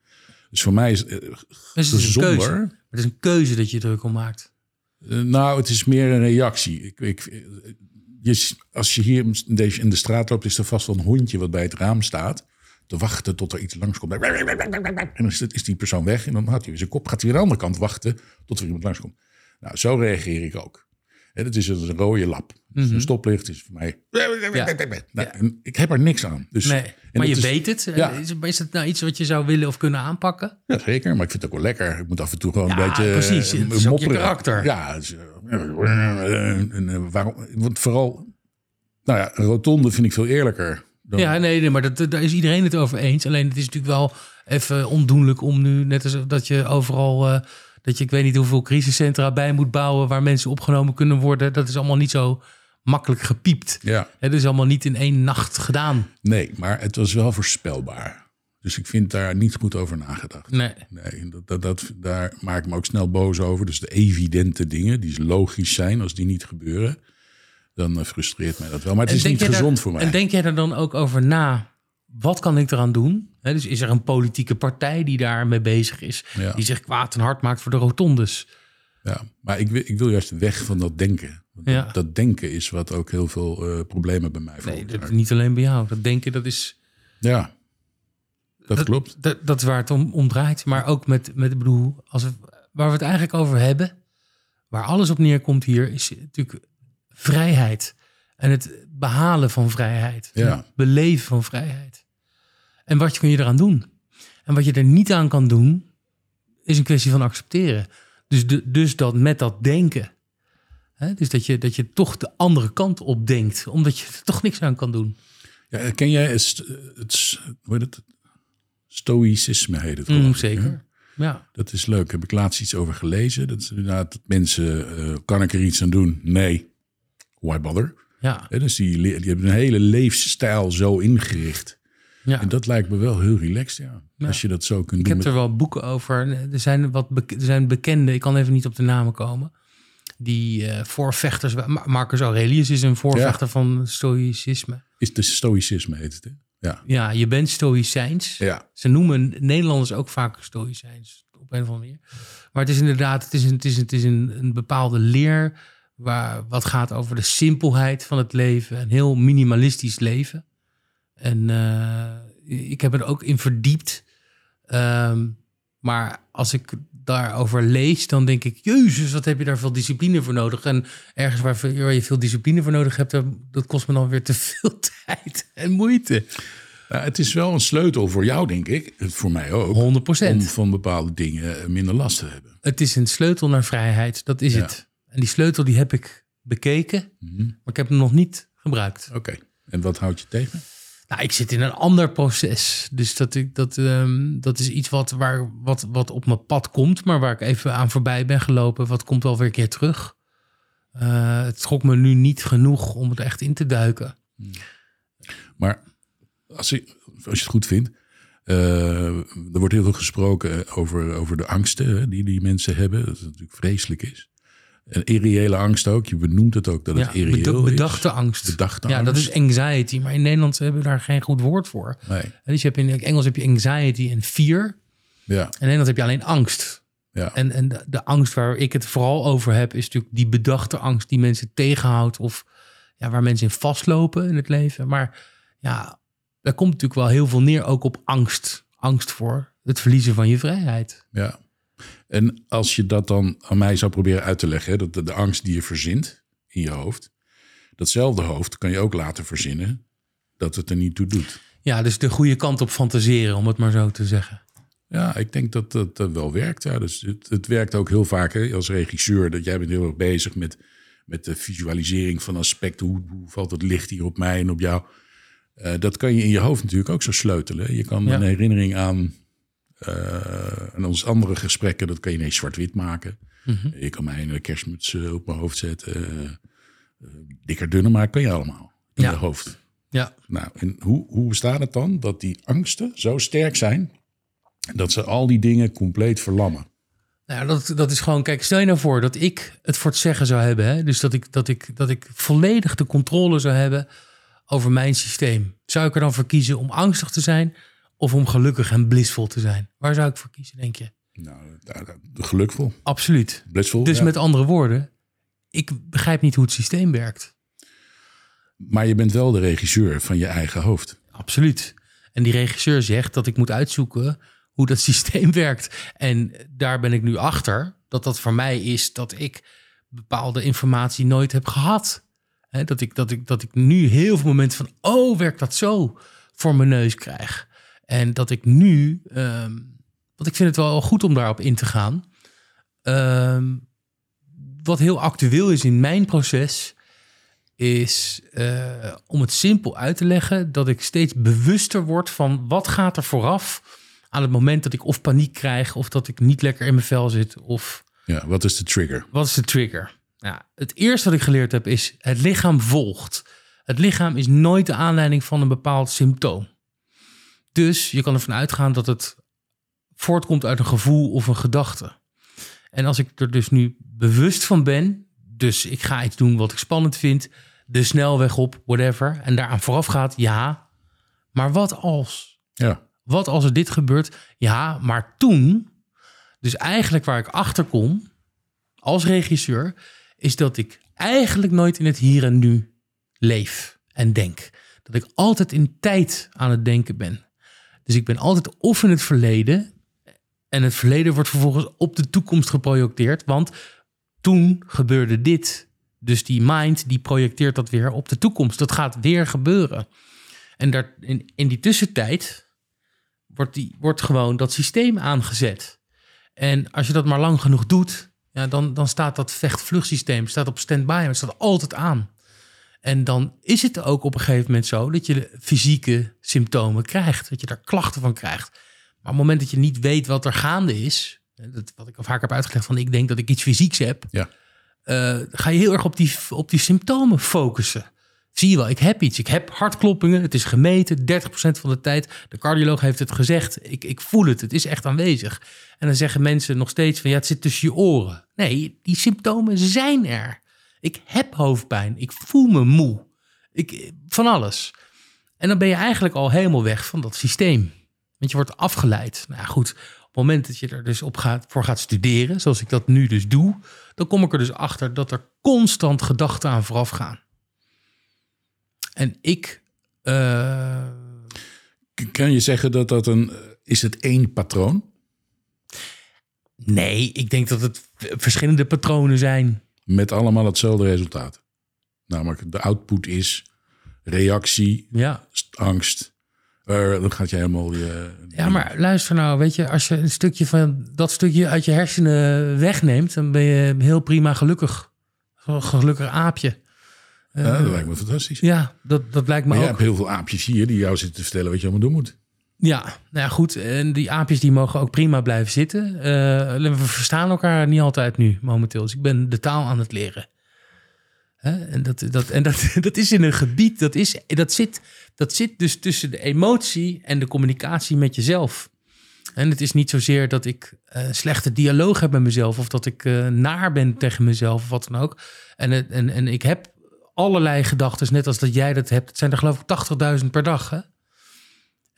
Dus voor mij is het eh, Dus het is een gezonder. keuze. Het is een keuze dat je druk om maakt. Eh, nou, het is meer een reactie. Ik, ik, als je hier in, deze, in de straat loopt, is er vast wel een hondje wat bij het raam staat. Te wachten tot er iets langskomt. En dan is, die persoon weg. En dan had hij zijn kop. Gaat hij weer aan de andere kant wachten tot er iemand langskomt. Nou, zo reageer ik ook. Het is een rode lap. Dus Een stoplicht is voor mij. Nou, en ik heb er niks aan. Dus, Nee, maar je is- weet het. Ja. Is, is het nou iets wat je zou willen of kunnen aanpakken? Ja, zeker. Maar ik vind het ook wel lekker. Ik moet af en toe gewoon Ja, een beetje... precies. eh, Het is ook je mopperen. karakter. Ja. eh, en, eh, waarom, want vooral... Nou ja, een rotonde vind ik veel eerlijker. Dan, Ja, nee, nee maar dat, daar is iedereen het over eens. Alleen het is natuurlijk wel even ondoenlijk om nu, net als dat je overal, eh, dat je ik weet niet hoeveel crisiscentra bij moet bouwen waar mensen opgenomen kunnen worden. Dat is allemaal niet zo makkelijk gepiept. ja. Het is allemaal niet in één nacht gedaan. Nee, maar het was wel voorspelbaar. Dus ik vind daar niet goed over nagedacht. Nee. Nee, dat, dat, dat, daar maak ik me ook snel boos over. Dus de evidente dingen, die logisch zijn, als die niet gebeuren, dan eh, frustreert mij dat wel. Maar het is niet gezond daar- voor mij. En denk jij er dan ook over na? Wat kan ik eraan doen? Dus is er een politieke partij die daarmee bezig is, Ja. die zich kwaad en hard maakt voor de rotondes? Ja, maar ik wil, ik wil juist weg van dat denken. Ja. dat, dat denken is wat ook heel veel eh, problemen bij mij Nee, veroorzaakt. dat, niet alleen bij jou. Dat denken, dat is Ja, dat, klopt. Dat, dat is waar het om, om draait. Maar ook met, met bedoel, als we, waar we het eigenlijk over hebben, waar alles op neerkomt hier, is natuurlijk vrijheid. En het behalen van vrijheid. Ja. Het beleven van vrijheid. En wat kun je eraan doen? En wat je er niet aan kan doen, is een kwestie van accepteren. Dus, de, dus dat met dat denken. Hè, dus dat je, dat je toch de andere kant op denkt, omdat je er toch niks aan kan doen. Ja, ken jij het, het, hoe heet het? Stoïcisme heet het Mm, ik, zeker. Ja. Dat is leuk. Heb ik laatst iets over gelezen. Dat is inderdaad dat mensen, eh, kan ik er iets aan doen? Nee. Why bother? Ja. Dus die, die hebben een hele levensstijl zo ingericht. ja. En dat lijkt me wel heel relaxed, ja. Als je dat zo kunt Ik doen. heb er wel boeken over. Er zijn wat er zijn bekende, ik kan even niet op de namen komen. Die eh, voorvechters. Ma- Marcus Aurelius is een voorvechter van stoïcisme. Is de stoïcisme heet het, hè? Ja. Ja, je bent stoïcijns. Ja. Ze noemen Nederlanders ook vaak stoïcijns op een of andere manier. Maar het is inderdaad, het is een, het is, het is een, een bepaalde leer waar wat gaat over de simpelheid van het leven, een heel minimalistisch leven. En eh, ik heb er ook in verdiept. Ehm, maar als ik daarover lees, dan denk ik, jezus, wat heb je daar veel discipline voor nodig? En ergens waar, je veel discipline voor nodig hebt, dat kost me dan weer te veel tijd en moeite. Nou, het is wel een sleutel voor jou, denk ik. Voor mij ook. 100% Om van bepaalde dingen minder last te hebben. Het is een sleutel naar vrijheid, dat is Ja. het. En die sleutel die heb ik bekeken, Mhm. maar ik heb hem nog niet gebruikt. Oké. En wat houdt je tegen? Nou, ik zit in een ander proces. Dus dat, ik, dat, ehm, dat is iets wat, waar, wat, wat op mijn pad komt, maar waar ik even aan voorbij ben gelopen. Wat komt wel weer een keer terug. Eh, het schrok me nu niet genoeg om het echt in te duiken. Maar als je, als je het goed vindt, eh, er wordt heel veel gesproken over, over de angsten die die mensen hebben. Dat het natuurlijk vreselijk is. Een irreële angst ook. Je benoemt het ook dat het Ja, irreëel beda- is. bedachte angst. Bedachte ja, dat angst. is anxiety. Maar in Nederland hebben we daar geen goed woord voor. Nee. Dus je hebt in Engels heb je anxiety en fear. Ja, In Nederland heb je alleen angst. ja. En, en de, de angst waar ik het vooral over heb, is natuurlijk die bedachte angst die mensen tegenhoudt. Of ja, waar mensen in vastlopen in het leven. Maar ja, daar komt natuurlijk wel heel veel neer ook op angst. Angst voor het verliezen van je vrijheid. ja. En als je dat dan aan mij zou proberen uit te leggen, hè, dat de, de angst die je verzint in je hoofd, datzelfde hoofd kan je ook laten verzinnen dat het er niet toe doet. Ja, dus de goede kant op fantaseren, om het maar zo te zeggen. Ja, ik denk dat dat eh, wel werkt. Ja. Dus het, het werkt ook heel vaak hè, als regisseur. Dat jij bent heel erg bezig met, met de visualisering van aspecten. Hoe, hoe valt het licht hier op mij en op jou? Eh, dat kan je in je hoofd natuurlijk ook zo sleutelen. Je kan Ja. een herinnering aan, eh aan onze andere gesprekken, dat kan je ineens zwart-wit maken. Mhm. Je kan mij een kerstmuts op mijn hoofd zetten. eh, eh, dikker, dunner, maar kan je allemaal in Ja. je hoofd. Ja, Nou, en hoe, hoe bestaat het dan dat die angsten zo sterk zijn dat ze al die dingen compleet verlammen? Nou, dat, dat is gewoon, kijk, stel je nou voor dat ik het voor het zeggen zou hebben. Hè? Dus dat ik, dat, ik, dat ik volledig de controle zou hebben over mijn systeem. Zou ik er dan voor kiezen om angstig te zijn of om gelukkig en blissvol te zijn? Waar zou ik voor kiezen, denk je? Nou, gelukvol, Absoluut. blissvol. Dus ja. met andere woorden, ik begrijp niet hoe het systeem werkt. Maar je bent wel de regisseur van je eigen hoofd. Absoluut. En die regisseur zegt dat ik moet uitzoeken hoe dat systeem werkt. En daar ben ik nu achter dat dat voor mij is dat ik bepaalde informatie nooit heb gehad. Dat, ik, dat, ik, dat ik nu heel veel momenten van, oh, werkt dat zo, voor mijn neus krijg. En dat ik nu, ehm, want ik vind het wel goed om daarop in te gaan. Ehm, wat heel actueel is in mijn proces, is eh, om het simpel uit te leggen dat ik steeds bewuster word van wat gaat er vooraf aan het moment dat ik of paniek krijg of dat ik niet lekker in mijn vel zit of Ja, wat is de trigger? wat is de trigger? Ja, het eerste wat ik geleerd heb is het lichaam volgt. Het lichaam is nooit de aanleiding van een bepaald symptoom. Dus je kan ervan uitgaan dat het voortkomt uit een gevoel of een gedachte. En als ik er dus nu bewust van ben, dus ik ga iets doen wat ik spannend vind, de snelweg op, whatever, en daaraan vooraf gaat, ja, maar wat als? Ja, Wat als er dit gebeurt? Ja, maar toen, dus eigenlijk waar ik achter kom als regisseur, is dat ik eigenlijk nooit in het hier en nu leef en denk. Dat ik altijd in tijd aan het denken ben. Dus ik ben altijd of in het verleden en het verleden wordt vervolgens op de toekomst geprojecteerd, want toen gebeurde dit Dus die mind die projecteert dat weer op de toekomst. Dat gaat weer gebeuren. En daar, in, in die tussentijd wordt, die, wordt gewoon dat systeem aangezet. En als je dat maar lang genoeg doet, ja, dan, dan staat dat vecht-vluchtsysteem staat op standby. Het staat altijd aan. En dan is het ook op een gegeven moment zo dat je fysieke symptomen krijgt. Dat je daar klachten van krijgt. Maar op het moment dat je niet weet wat er gaande is, dat, wat ik al vaak heb uitgelegd van ik denk dat ik iets fysieks heb, Ja. eh, ga je heel erg op die, op die symptomen focussen. Zie je wel, ik heb iets. Ik heb hartkloppingen. Het is gemeten, 30% van de tijd. De cardioloog heeft het gezegd. Ik, ik voel het. Het is echt aanwezig. En dan zeggen mensen nog steeds van ja, het zit tussen je oren. Nee, die symptomen zijn er. Ik heb hoofdpijn. Ik voel me moe. Ik, van alles. En dan ben je eigenlijk al helemaal weg van dat systeem. Want je wordt afgeleid. Nou ja, goed, op het moment dat je er dus op gaat, voor gaat studeren, zoals ik dat nu dus doe, dan kom ik er dus achter dat er constant gedachten aan vooraf gaan. En ik. eh, K- Kan je zeggen dat dat een... Is het één patroon? nee, ik denk dat het verschillende patronen zijn. Met allemaal hetzelfde resultaat. Namelijk de output is reactie, Ja. angst. Eh, dan gaat je helemaal je... Ja, maar luister nou, weet je, als je een stukje van dat stukje uit je hersenen wegneemt, dan ben je heel prima gelukkig. Een gelukkig aapje. Ja, dat lijkt me fantastisch. Ja, dat, dat lijkt me Maar je ook. hebt heel veel aapjes hier die jou zitten te vertellen wat je allemaal doen moet. Ja, nou ja, goed. En die aapjes die mogen ook prima blijven zitten. Eh, we verstaan elkaar niet altijd nu, momenteel. Dus ik ben de taal aan het leren. Hè? En, dat, dat, en dat, dat is in een gebied, dat, is, dat, zit, dat zit dus tussen de emotie en de communicatie met jezelf. En het is niet zozeer dat ik eh, slechte dialoog heb met mezelf... of dat ik eh, naar ben tegen mezelf of wat dan ook. En, en, en ik heb allerlei gedachten, net als dat jij dat hebt. Het zijn er geloof ik 80.000 per dag, hè?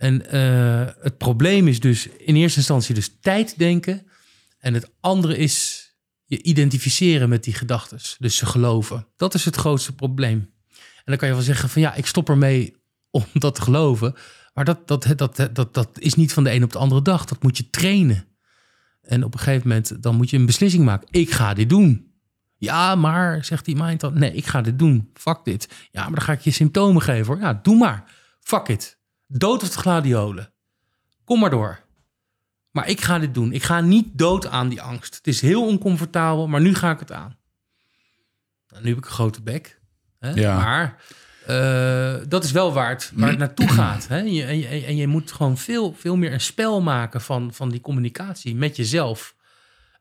En eh, het probleem is dus in eerste instantie dus tijd denken. En het andere is je identificeren met die gedachten. Dus ze geloven. Dat is het grootste probleem. En dan kan je wel zeggen van ja, ik stop ermee om dat te geloven. Maar dat, dat, dat, dat, dat, is niet van de een op de andere dag. Dat moet je trainen. En op een gegeven moment dan moet je een beslissing maken. Ik ga dit doen. Ja, maar, zegt die mind dan. Nee, ik ga dit doen. Fuck dit. Ja, maar dan ga ik je symptomen geven hoor. Ja, doe maar. Fuck it. Dood of de gladiolen. Kom maar door. Maar ik ga dit doen. Ik ga niet dood aan die angst. Het is heel oncomfortabel, maar nu ga ik het aan. Nou, nu heb ik een grote bek. Hè? Ja. Maar eh, dat is wel waar het, waar het naartoe gaat. Hè? Je, en, je, en je moet gewoon veel, veel meer een spel maken van, van die communicatie met jezelf.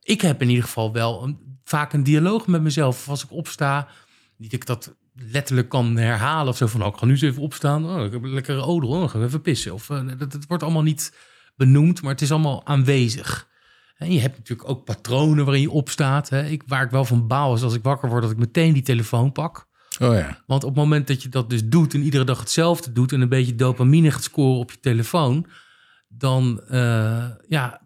Ik heb in ieder geval wel een, vaak een dialoog met mezelf. Of als ik opsta, niet dat ik dat letterlijk kan herhalen of zo van... Oh, ik ga nu eens even opstaan. Oh, ik heb een lekkere odor. Dan ga ik even pissen. Of, eh, dat, dat wordt allemaal niet benoemd, maar het is allemaal aanwezig. En je hebt natuurlijk ook patronen waarin je opstaat. Hè? Ik, waar ik wel van baal is als ik wakker word... dat ik meteen die telefoon pak. Oh ja. Want op het moment dat je dat dus doet en iedere dag hetzelfde doet en een beetje dopamine gaat scoren op je telefoon, dan eh, ja,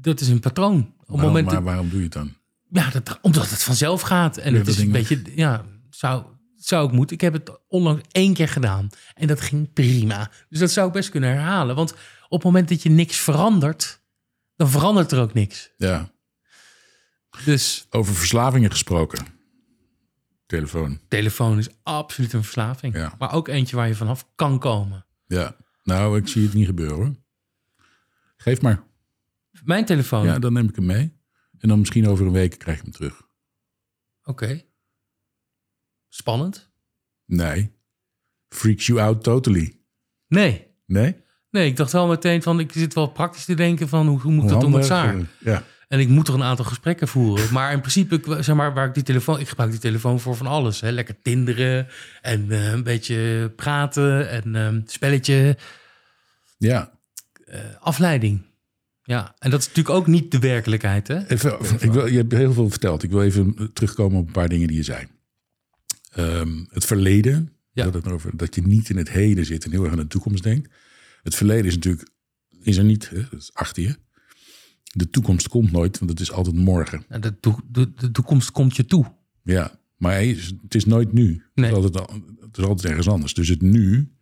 dat is een patroon. Op het Waarom, moment maar waarom doe je het dan? ja, dat, omdat het vanzelf gaat en Ja, het is een beetje, ja, zou, zou ik moeten. Ik heb het onlangs één keer gedaan en dat ging prima. Dus dat zou ik best kunnen herhalen. Want op het moment dat je niks verandert, dan verandert er ook niks. Ja. Dus Over verslavingen gesproken. Telefoon. telefoon is absoluut een verslaving. Ja. Maar ook eentje waar je vanaf kan komen. Ja. Nou, ik zie het niet gebeuren hoor. Geef maar. Mijn telefoon. Ja, dan neem ik hem mee. En dan misschien over een week krijg ik hem terug. Oké. Spannend? Nee. Freaks you out totally. Nee. Nee? Nee, ik dacht wel meteen van, ik zit wel praktisch te denken van, hoe, hoe moet ik dat om zaar? eh, Ja. En ik moet er een aantal gesprekken voeren. Maar in principe, ik- zeg maar, waar ik die telefoon, ik gebruik die telefoon voor van alles. Hè? Lekker tinderen en eh, een beetje praten en eh, spelletje, Ja. eh, afleiding. Ja, en dat is natuurlijk ook niet de werkelijkheid, hè? Even, ik wil, je hebt heel veel verteld. Ik wil even terugkomen op een paar dingen die je zei. Ehm, het verleden. Ja. Dat, het over, dat je niet in het heden zit en heel erg aan de toekomst denkt. Het verleden is natuurlijk is er niet. Hè? Dat is achter je. De toekomst komt nooit, want het is altijd morgen. De, toe- de, de toekomst komt je toe. Ja, maar het is nooit nu. Nee. Het, is altijd, het is altijd ergens anders. Dus het nu.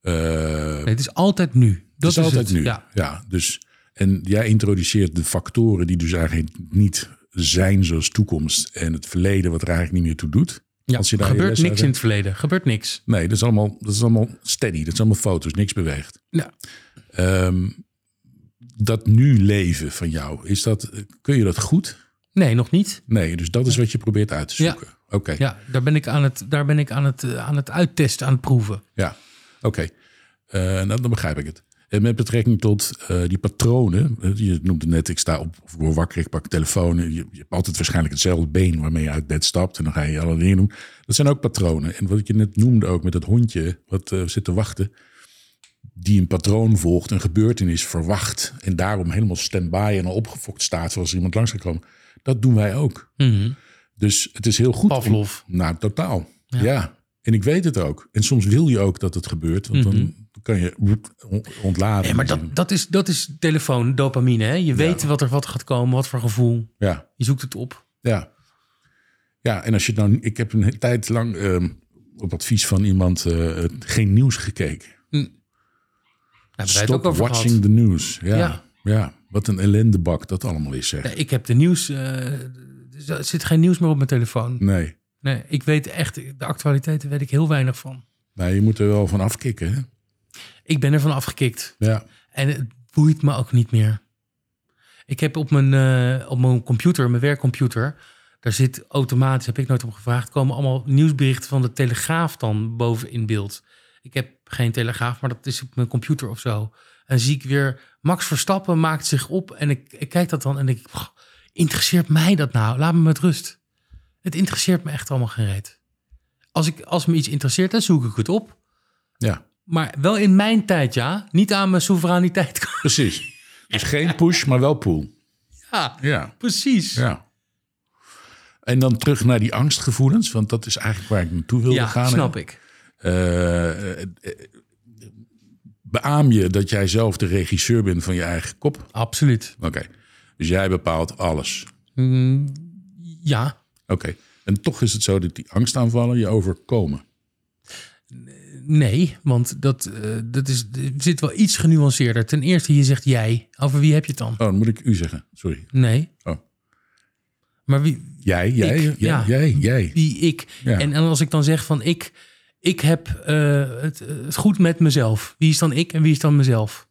eh, Nee, het is altijd nu. Dat het is altijd het. nu. Ja. Ja. dus, en jij introduceert de factoren die dus eigenlijk niet zijn zoals toekomst en het verleden wat er eigenlijk niet meer toe doet. Ja, Als je daar je gebeurt niks in het verleden. Gebeurt niks. Nee, dat is allemaal, dat is allemaal steady. Dat is allemaal foto's, niks beweegt. Ja. Ehm, dat nu leven van jou, is dat, kun je dat goed? Nee, nog niet. Nee, dus dat is wat je probeert uit te Ja. zoeken. Oké, Ja, daar ben ik aan het, daar ben ik aan het, eh, aan het uittesten, aan het proeven. ja, oké. Eh, nou, dan begrijp ik het. En met betrekking tot eh, die patronen, eh, je noemde net, ik sta op, of ik word wakker, ik pak de telefoon. Je, je hebt altijd waarschijnlijk hetzelfde been waarmee je uit bed stapt en dan ga je alle dingen doen. Dat zijn ook patronen. En wat je net noemde ook met dat hondje wat eh, zit te wachten, die een patroon volgt, een gebeurtenis verwacht en daarom helemaal stand-by en al opgefokt staat zoals iemand langs gaat komen. Dat doen wij ook. Mhm. Dus het is heel goed. om- Pavlov. nou, totaal. Ja. En ik weet het ook. En soms wil je ook dat het gebeurt, want dan kan je on- ontladen. Nee, maar dat, dat, is, dat is telefoon, dopamine. Hè? Je weet wat er wat gaat komen, wat voor gevoel. Ja, Je zoekt het op. ja. Ja, en als je nou... Ik heb een tijd lang ehm, op advies van iemand eh, geen nieuws gekeken. Wij het Stop ook watching gehad. the news. Ja, ja. Ja. wat een ellendebak dat allemaal is, zeg. Nee, ik heb de nieuws... eh, er zit geen nieuws meer op mijn telefoon. Nee. Nee, ik weet echt... De actualiteiten weet ik heel weinig van. Nou, je moet er wel van afkicken, hè? Ik ben ervan afgekikt. Ja. En het boeit me ook niet meer. Ik heb op mijn, eh, op mijn computer, mijn werkcomputer, daar zit automatisch, heb ik nooit om gevraagd, komen allemaal nieuwsberichten van de Telegraaf dan boven in beeld. Ik heb geen Telegraaf, maar dat is op mijn computer of zo. En zie ik weer, Max Verstappen maakt zich op en ik, ik kijk dat dan en denk ik, "Pff, interesseert mij dat nou? Laat me met rust. Het interesseert me echt allemaal geen reet. Als, ik, als me iets interesseert, dan zoek ik het op. Ja, Maar wel in mijn tijd, ja. Niet aan mijn soevereiniteit. precies. Dus geen push, maar wel pull. Ja, Ja. precies. Ja, Ja. En dan terug naar die angstgevoelens, want dat is eigenlijk waar ik naartoe wilde gaan. hè. snap ik. Eh, eh, eh, beaam je dat jij zelf de regisseur bent van je eigen kop? Absoluut. Oké. Dus jij bepaalt alles. Mm, ja, Oké. En toch is het zo dat die angstaanvallen je overkomen. Nee, want dat, eh, dat is, zit wel iets genuanceerder. Ten eerste, je zegt jij. Over wie heb je het dan? Oh, dan moet ik u zeggen. Sorry. Nee. Oh. Maar wie, Jij, jij, Ik, jij, ja. jij, jij. wie ik. Ja. En, en als ik dan zeg van ik, ik heb eh, het, het goed met mezelf. Wie is dan ik en wie is dan mezelf?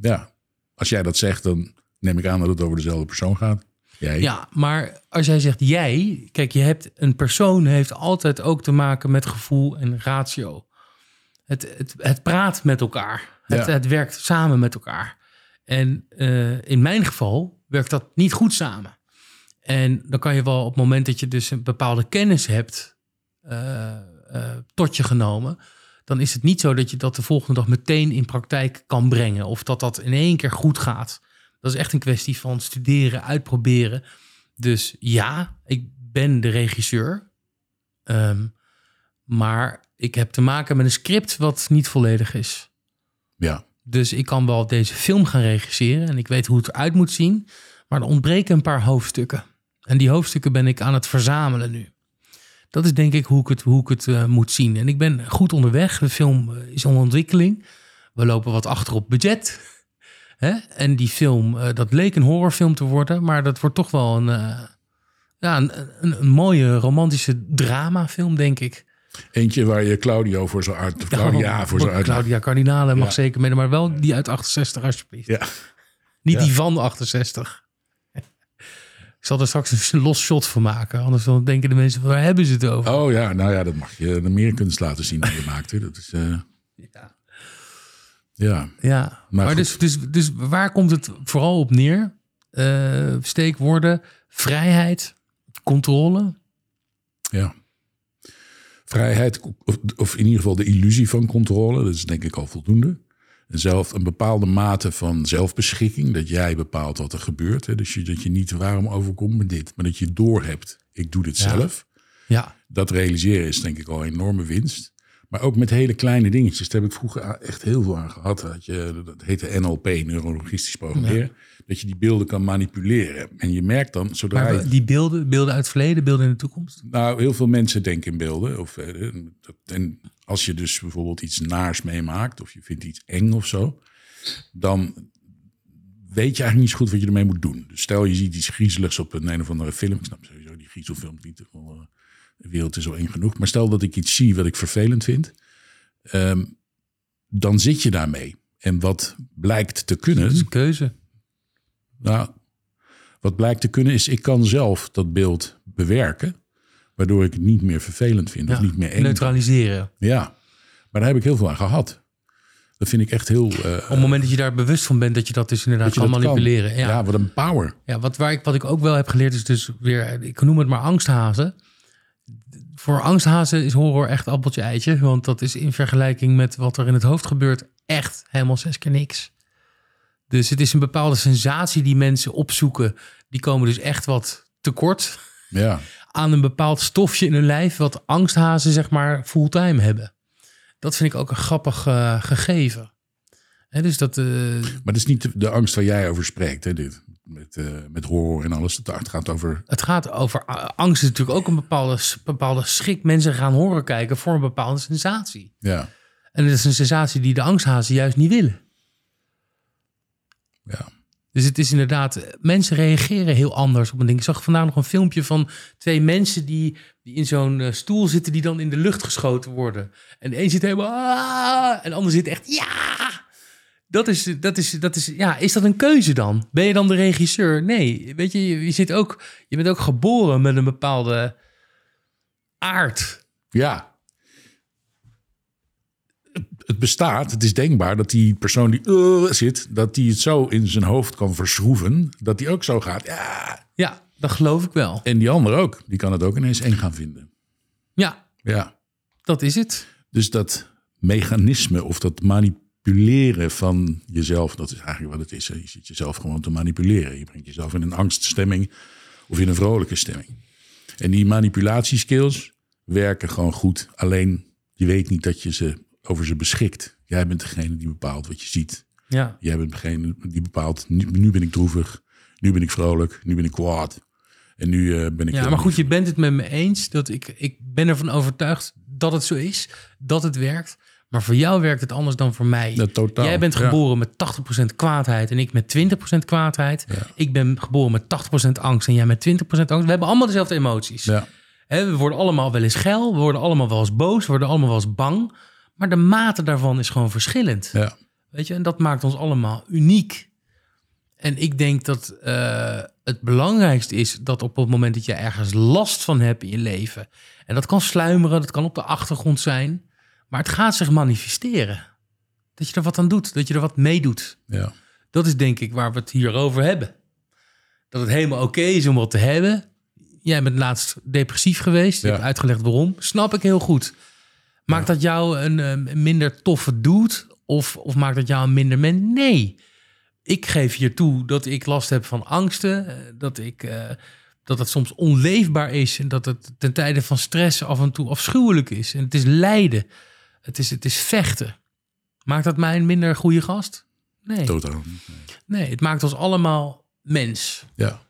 Ja. Als jij dat zegt, dan neem ik aan dat het over dezelfde persoon gaat. Jij. Ja, maar als jij zegt jij, kijk, je hebt een persoon heeft altijd ook te maken met gevoel en ratio. Het, het, het praat met elkaar. Het, Ja. het werkt samen met elkaar. En eh, in mijn geval werkt dat niet goed samen. En dan kan je wel op het moment dat je dus een bepaalde kennis hebt eh, eh, tot je genomen, dan is het niet zo dat je dat de volgende dag meteen in praktijk kan brengen of dat dat in één keer goed gaat. Dat is echt een kwestie van studeren, uitproberen. Dus ja, ik ben de regisseur. Ehm, maar ik heb te maken met een script wat niet volledig is. Ja. Dus ik kan wel deze film gaan regisseren en ik weet hoe het eruit moet zien. Maar er ontbreken een paar hoofdstukken. En die hoofdstukken ben ik aan het verzamelen nu. Dat is denk ik hoe ik het, hoe ik het eh, moet zien. En ik ben goed onderweg. De film eh, is onder ontwikkeling. We lopen wat achter op budget. Hè? En die film, eh, dat leek een horrorfilm te worden. Maar dat wordt toch wel een, eh, ja, een, een, een mooie romantische dramafilm, denk ik. Eentje waar je Claudio voor zou uit... Claudia voor zou uit... Claudia Cardinale mag Ja. zeker mee. Maar wel die uit 68, alsjeblieft. Ja. Niet die van 68. Ik zal er straks een los shot van maken. Anders dan denken de mensen, waar hebben ze het over? Oh ja, nou ja, dat mag je de meer kunst laten zien die je maakt. Hè. Dat is... eh, Ja. Ja. Ja, maar, dus, dus, dus waar komt het vooral op neer? Eh, steekwoorden, vrijheid, controle. Ja. Vrijheid, of, of in ieder geval de illusie van controle, dat is denk ik al voldoende. En zelf een bepaalde mate van zelfbeschikking, dat jij bepaalt wat er gebeurt. Hè. Dus je, dat je niet waarom overkomt me dit, maar dat je doorhebt. Ik doe dit Ja. zelf. Ja, Dat realiseren is denk ik al een enorme winst. Maar ook met hele kleine dingetjes. Daar heb ik vroeger echt heel veel aan gehad. Dat, je, dat heette NLP, neurologistisch programmeren. Dat je die beelden kan manipuleren. En je merkt dan, zodra maar je... die beelden, beelden uit het verleden, beelden in de toekomst. Nou, heel veel mensen denken in beelden. Of, eh, en als je dus bijvoorbeeld iets naars meemaakt, of je vindt iets eng of zo, dan weet je eigenlijk niet zo goed wat je ermee moet doen. Dus stel je ziet iets griezeligs op een, een of andere film. Ik snap sowieso die griezelfilm niet. wel, eh, De wereld is al eng genoeg. Maar stel dat ik iets zie wat ik vervelend vind. ehm, dan zit je daarmee. En wat blijkt te kunnen... Dat is een keuze. Nou, wat blijkt te kunnen is, ik kan zelf dat beeld bewerken. Waardoor ik het niet meer vervelend vind. Of niet meer eng. Neutraliseren. Ja, maar daar heb ik heel veel aan gehad. Dat vind ik echt heel... eh, Op het moment dat je daar bewust van bent dat je dat dus inderdaad dat kan dat manipuleren. Kan. Ja. Ja. wat een power. Ja, wat, waar ik, wat ik ook wel heb geleerd is dus weer, ik noem het maar angsthazen. Voor angsthazen is horror echt appeltje eitje. Want dat is in vergelijking met wat er in het hoofd gebeurt echt helemaal zes keer niks. Dus het is een bepaalde sensatie die mensen opzoeken. Die komen dus echt wat tekort Ja, aan een bepaald stofje in hun lijf. Wat angsthazen zeg maar fulltime hebben. Dat vind ik ook een grappig eh, gegeven. Dus dat... eh, maar dat is niet de, de angst waar jij over spreekt, hè, dit. Met, eh, met horror en alles. Het gaat over... Het gaat over a- angst is natuurlijk ook een bepaalde, bepaalde schrik. Mensen gaan horen kijken voor een bepaalde sensatie. Ja, En dat is een sensatie die de angsthazen juist niet willen. ja. Dus het is inderdaad, eh, mensen reageren heel anders op een ding. Ik zag vandaag nog een filmpje van twee mensen die, die in zo'n eh, stoel zitten, die dan in de lucht geschoten worden. En de een zit helemaal, "Ah!" en de ander zit echt, ja. Dat is, dat is, dat is, ja, is dat een keuze dan? Ben je dan de regisseur? Nee, weet je, je, je zit ook, je bent ook geboren met een bepaalde aard. Ja. Het- Het bestaat, het is denkbaar dat die persoon die eh, zit, dat die het zo in zijn hoofd kan verschroeven, dat die ook zo gaat. Ja. Ja, dat geloof ik wel. En die ander ook, die kan het ook ineens eng gaan vinden. Ja, Ja. dat is het. Dus dat mechanisme of dat manipuleren van jezelf, dat is eigenlijk wat het is. hè. Je zit jezelf gewoon te manipuleren. Je brengt jezelf in een angststemming of in een vrolijke stemming. En die manipulatieskills werken gewoon goed. Alleen je weet niet dat je ze over ze beschikt. Jij bent degene die bepaalt wat je ziet. Ja, Jij bent degene die bepaalt, nu, nu ben ik droevig, nu ben ik vrolijk, nu ben ik kwaad. En nu eh, ben ik... Ja, maar goed, je bent het met me eens. Dat ik, ik ben ervan overtuigd dat het zo is. Dat het werkt. Maar voor jou werkt het anders dan voor mij. Ja, totaal. Jij bent Ja. geboren met 80% kwaadheid en ik met 20% kwaadheid. Ik ben geboren met 80% angst en jij met 20% angst. We hebben allemaal dezelfde emoties. Ja, we worden allemaal wel eens geil, we worden allemaal wel eens boos, we worden allemaal wel eens bang. Maar de mate daarvan is gewoon verschillend. ja, Weet je, en dat maakt ons allemaal uniek. En ik denk dat eh, het belangrijkste is dat op het moment dat je ergens last van hebt in je leven, en dat kan sluimeren, dat kan op de achtergrond zijn, maar het gaat zich manifesteren. Dat je er wat aan doet, dat je er wat mee doet. ja. Dat is denk ik waar we het hier over hebben. Dat het helemaal oké is om wat te hebben. Jij bent laatst depressief geweest. Je Ja. hebt uitgelegd waarom. Snap ik heel goed. Maakt dat jou een, eh, minder toffe dude? Of, of maakt dat jou een minder mens? Nee. Ik geef hier toe dat ik last heb van angsten. eh, Dat, ik, eh, dat het soms onleefbaar is. En dat het ten tijde van stress af en toe afschuwelijk is. En het is lijden. Het is, het is vechten. Maakt dat mij een minder goede gast? Nee. Totaal. Nee, het maakt ons allemaal mens. Ja.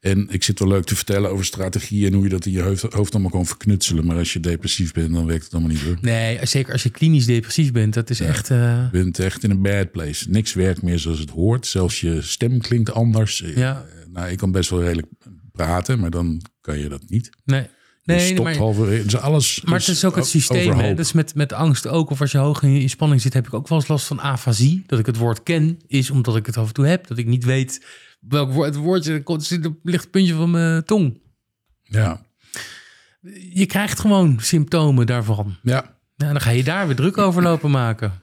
En ik zit wel leuk te vertellen over strategie en hoe je dat in je hoofd, hoofd allemaal kan verknutselen. Maar als je depressief bent, dan werkt het allemaal niet hoor. Nee, zeker als je klinisch depressief bent. Dat is echt... eh, Je bent echt in een bad place. Niks werkt meer zoals het hoort. Zelfs je stem klinkt anders. Ja. Eh, Nou, ik kan best wel redelijk praten, maar dan kan je dat niet. nee. Je Nee, stopt maar, halverwege. Dus alles maar het is ook het systeem. Hè? overhoop. Dus met, met angst ook. Of als je hoog in je spanning zit, heb ik ook wel eens last van afasie. Dat ik het woord ken, is omdat ik het af en toe heb. Dat ik niet weet welk woord, het woordje komt, zit op het lichtpuntje van mijn tong. Ja, Je krijgt gewoon symptomen daarvan. ja, Nou, dan ga je daar weer druk over lopen maken.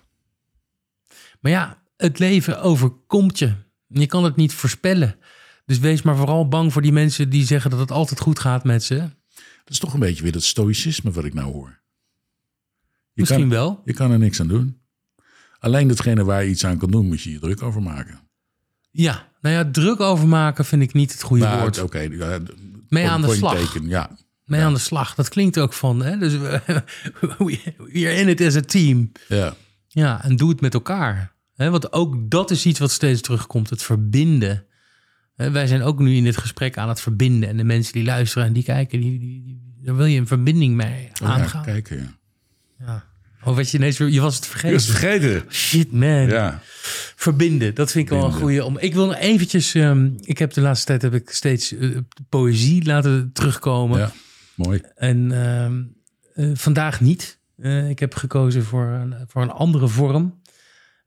Maar ja, het leven overkomt je. Je kan het niet voorspellen. Dus wees maar vooral bang voor die mensen die zeggen dat het altijd goed gaat met ze. Dat is toch een beetje weer dat stoïcisme wat ik nou hoor. Je Misschien kan, wel. Je kan er niks aan doen. Alleen datgene waar je iets aan kan doen, moet je je druk over maken. Ja, nou ja, druk over maken vind ik niet het goede Nou, woord. Oké, ja, Mee aan de slag. ja, Mee aan de slag. Dat klinkt ook van, hè? Dus we are in it as a team. ja, Ja, en doe het met elkaar. Hè, want ook dat is iets wat steeds terugkomt, het verbinden. Wij zijn ook nu in dit gesprek aan het verbinden. En de mensen die luisteren en die kijken, die, die, die- daar wil je een verbinding mee Oh, ja, aangaan. kijken. Ja. Ja. Oh, wat je ineens je was het Je vergeten. was het vergeten. Shit, man. Ja, Verbinden, dat vind ik wel een goede. Om, ik wil nog eventjes. ehm, ik heb de laatste tijd heb ik steeds eh, poëzie laten terugkomen. Ja, mooi. En ehm, eh, vandaag niet. Eh, ik heb gekozen voor een, voor een andere vorm.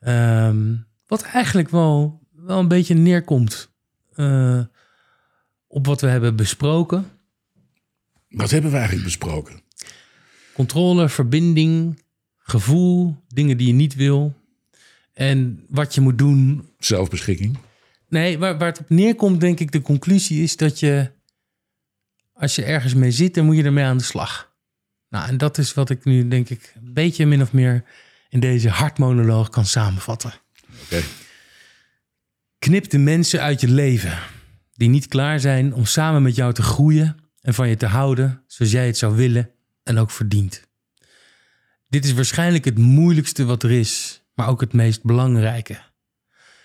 Ehm, wat eigenlijk wel, wel een beetje neerkomt eh, op wat we hebben besproken. Wat hebben we eigenlijk besproken? Controle, verbinding, gevoel, dingen die je niet wil. En wat je moet doen. Zelfbeschikking. Nee, waar, waar het op neerkomt, denk ik, de conclusie is dat je, als je ergens mee zit, dan moet je ermee aan de slag. Nou, en dat is wat ik nu, denk ik, een beetje min of meer in deze hartmonoloog kan samenvatten. Oké. Knip de mensen uit je leven die niet klaar zijn om samen met jou te groeien en van je te houden zoals jij het zou willen en ook verdient. Dit is waarschijnlijk het moeilijkste wat er is, maar ook het meest belangrijke.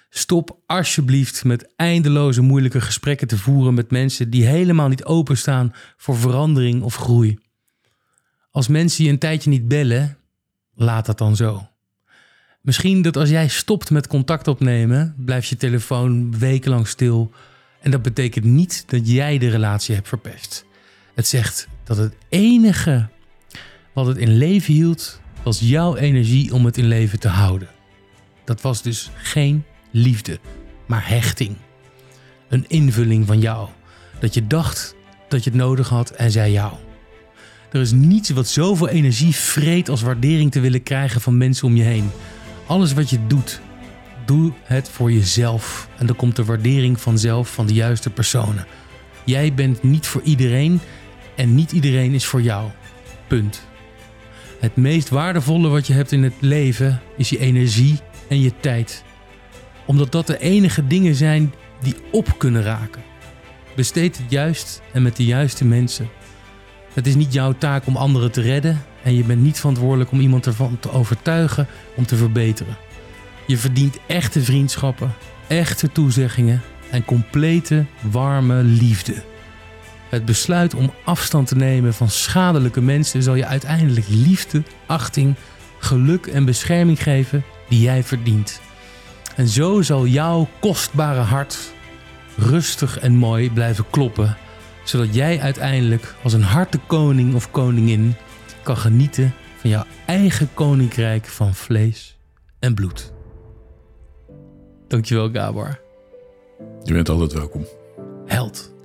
Stop alsjeblieft met eindeloze moeilijke gesprekken te voeren met mensen die helemaal niet openstaan voor verandering of groei. Als mensen je een tijdje niet bellen, laat dat dan zo. Misschien dat als jij stopt met contact opnemen, blijft je telefoon wekenlang stil. En dat betekent niet dat jij de relatie hebt verpest. Het zegt dat het enige wat het in leven hield, was jouw energie om het in leven te houden. Dat was dus geen liefde, maar hechting. Een invulling van jou. Dat je dacht dat je het nodig had en zij jou. Er is niets wat zoveel energie vreet als waardering te willen krijgen van mensen om je heen. Alles wat je doet, doe het voor jezelf. En dan komt de waardering vanzelf van de juiste personen. Jij bent niet voor iedereen en niet iedereen is voor jou. Punt. Het meest waardevolle wat je hebt in het leven is je energie en je tijd. Omdat dat de enige dingen zijn die op kunnen raken. Besteed het juist en met de juiste mensen. Het is niet jouw taak om anderen te redden en je bent niet verantwoordelijk om iemand ervan te overtuigen om te verbeteren. Je verdient echte vriendschappen, echte toezeggingen en complete warme liefde. Het besluit om afstand te nemen van schadelijke mensen zal je uiteindelijk liefde, achting, geluk en bescherming geven die jij verdient. En zo zal jouw kostbare hart rustig en mooi blijven kloppen, zodat jij uiteindelijk als een hartekoning of koningin kan genieten van jouw eigen koninkrijk van vlees en bloed. Dankjewel, Gabor. Je bent altijd welkom. Held.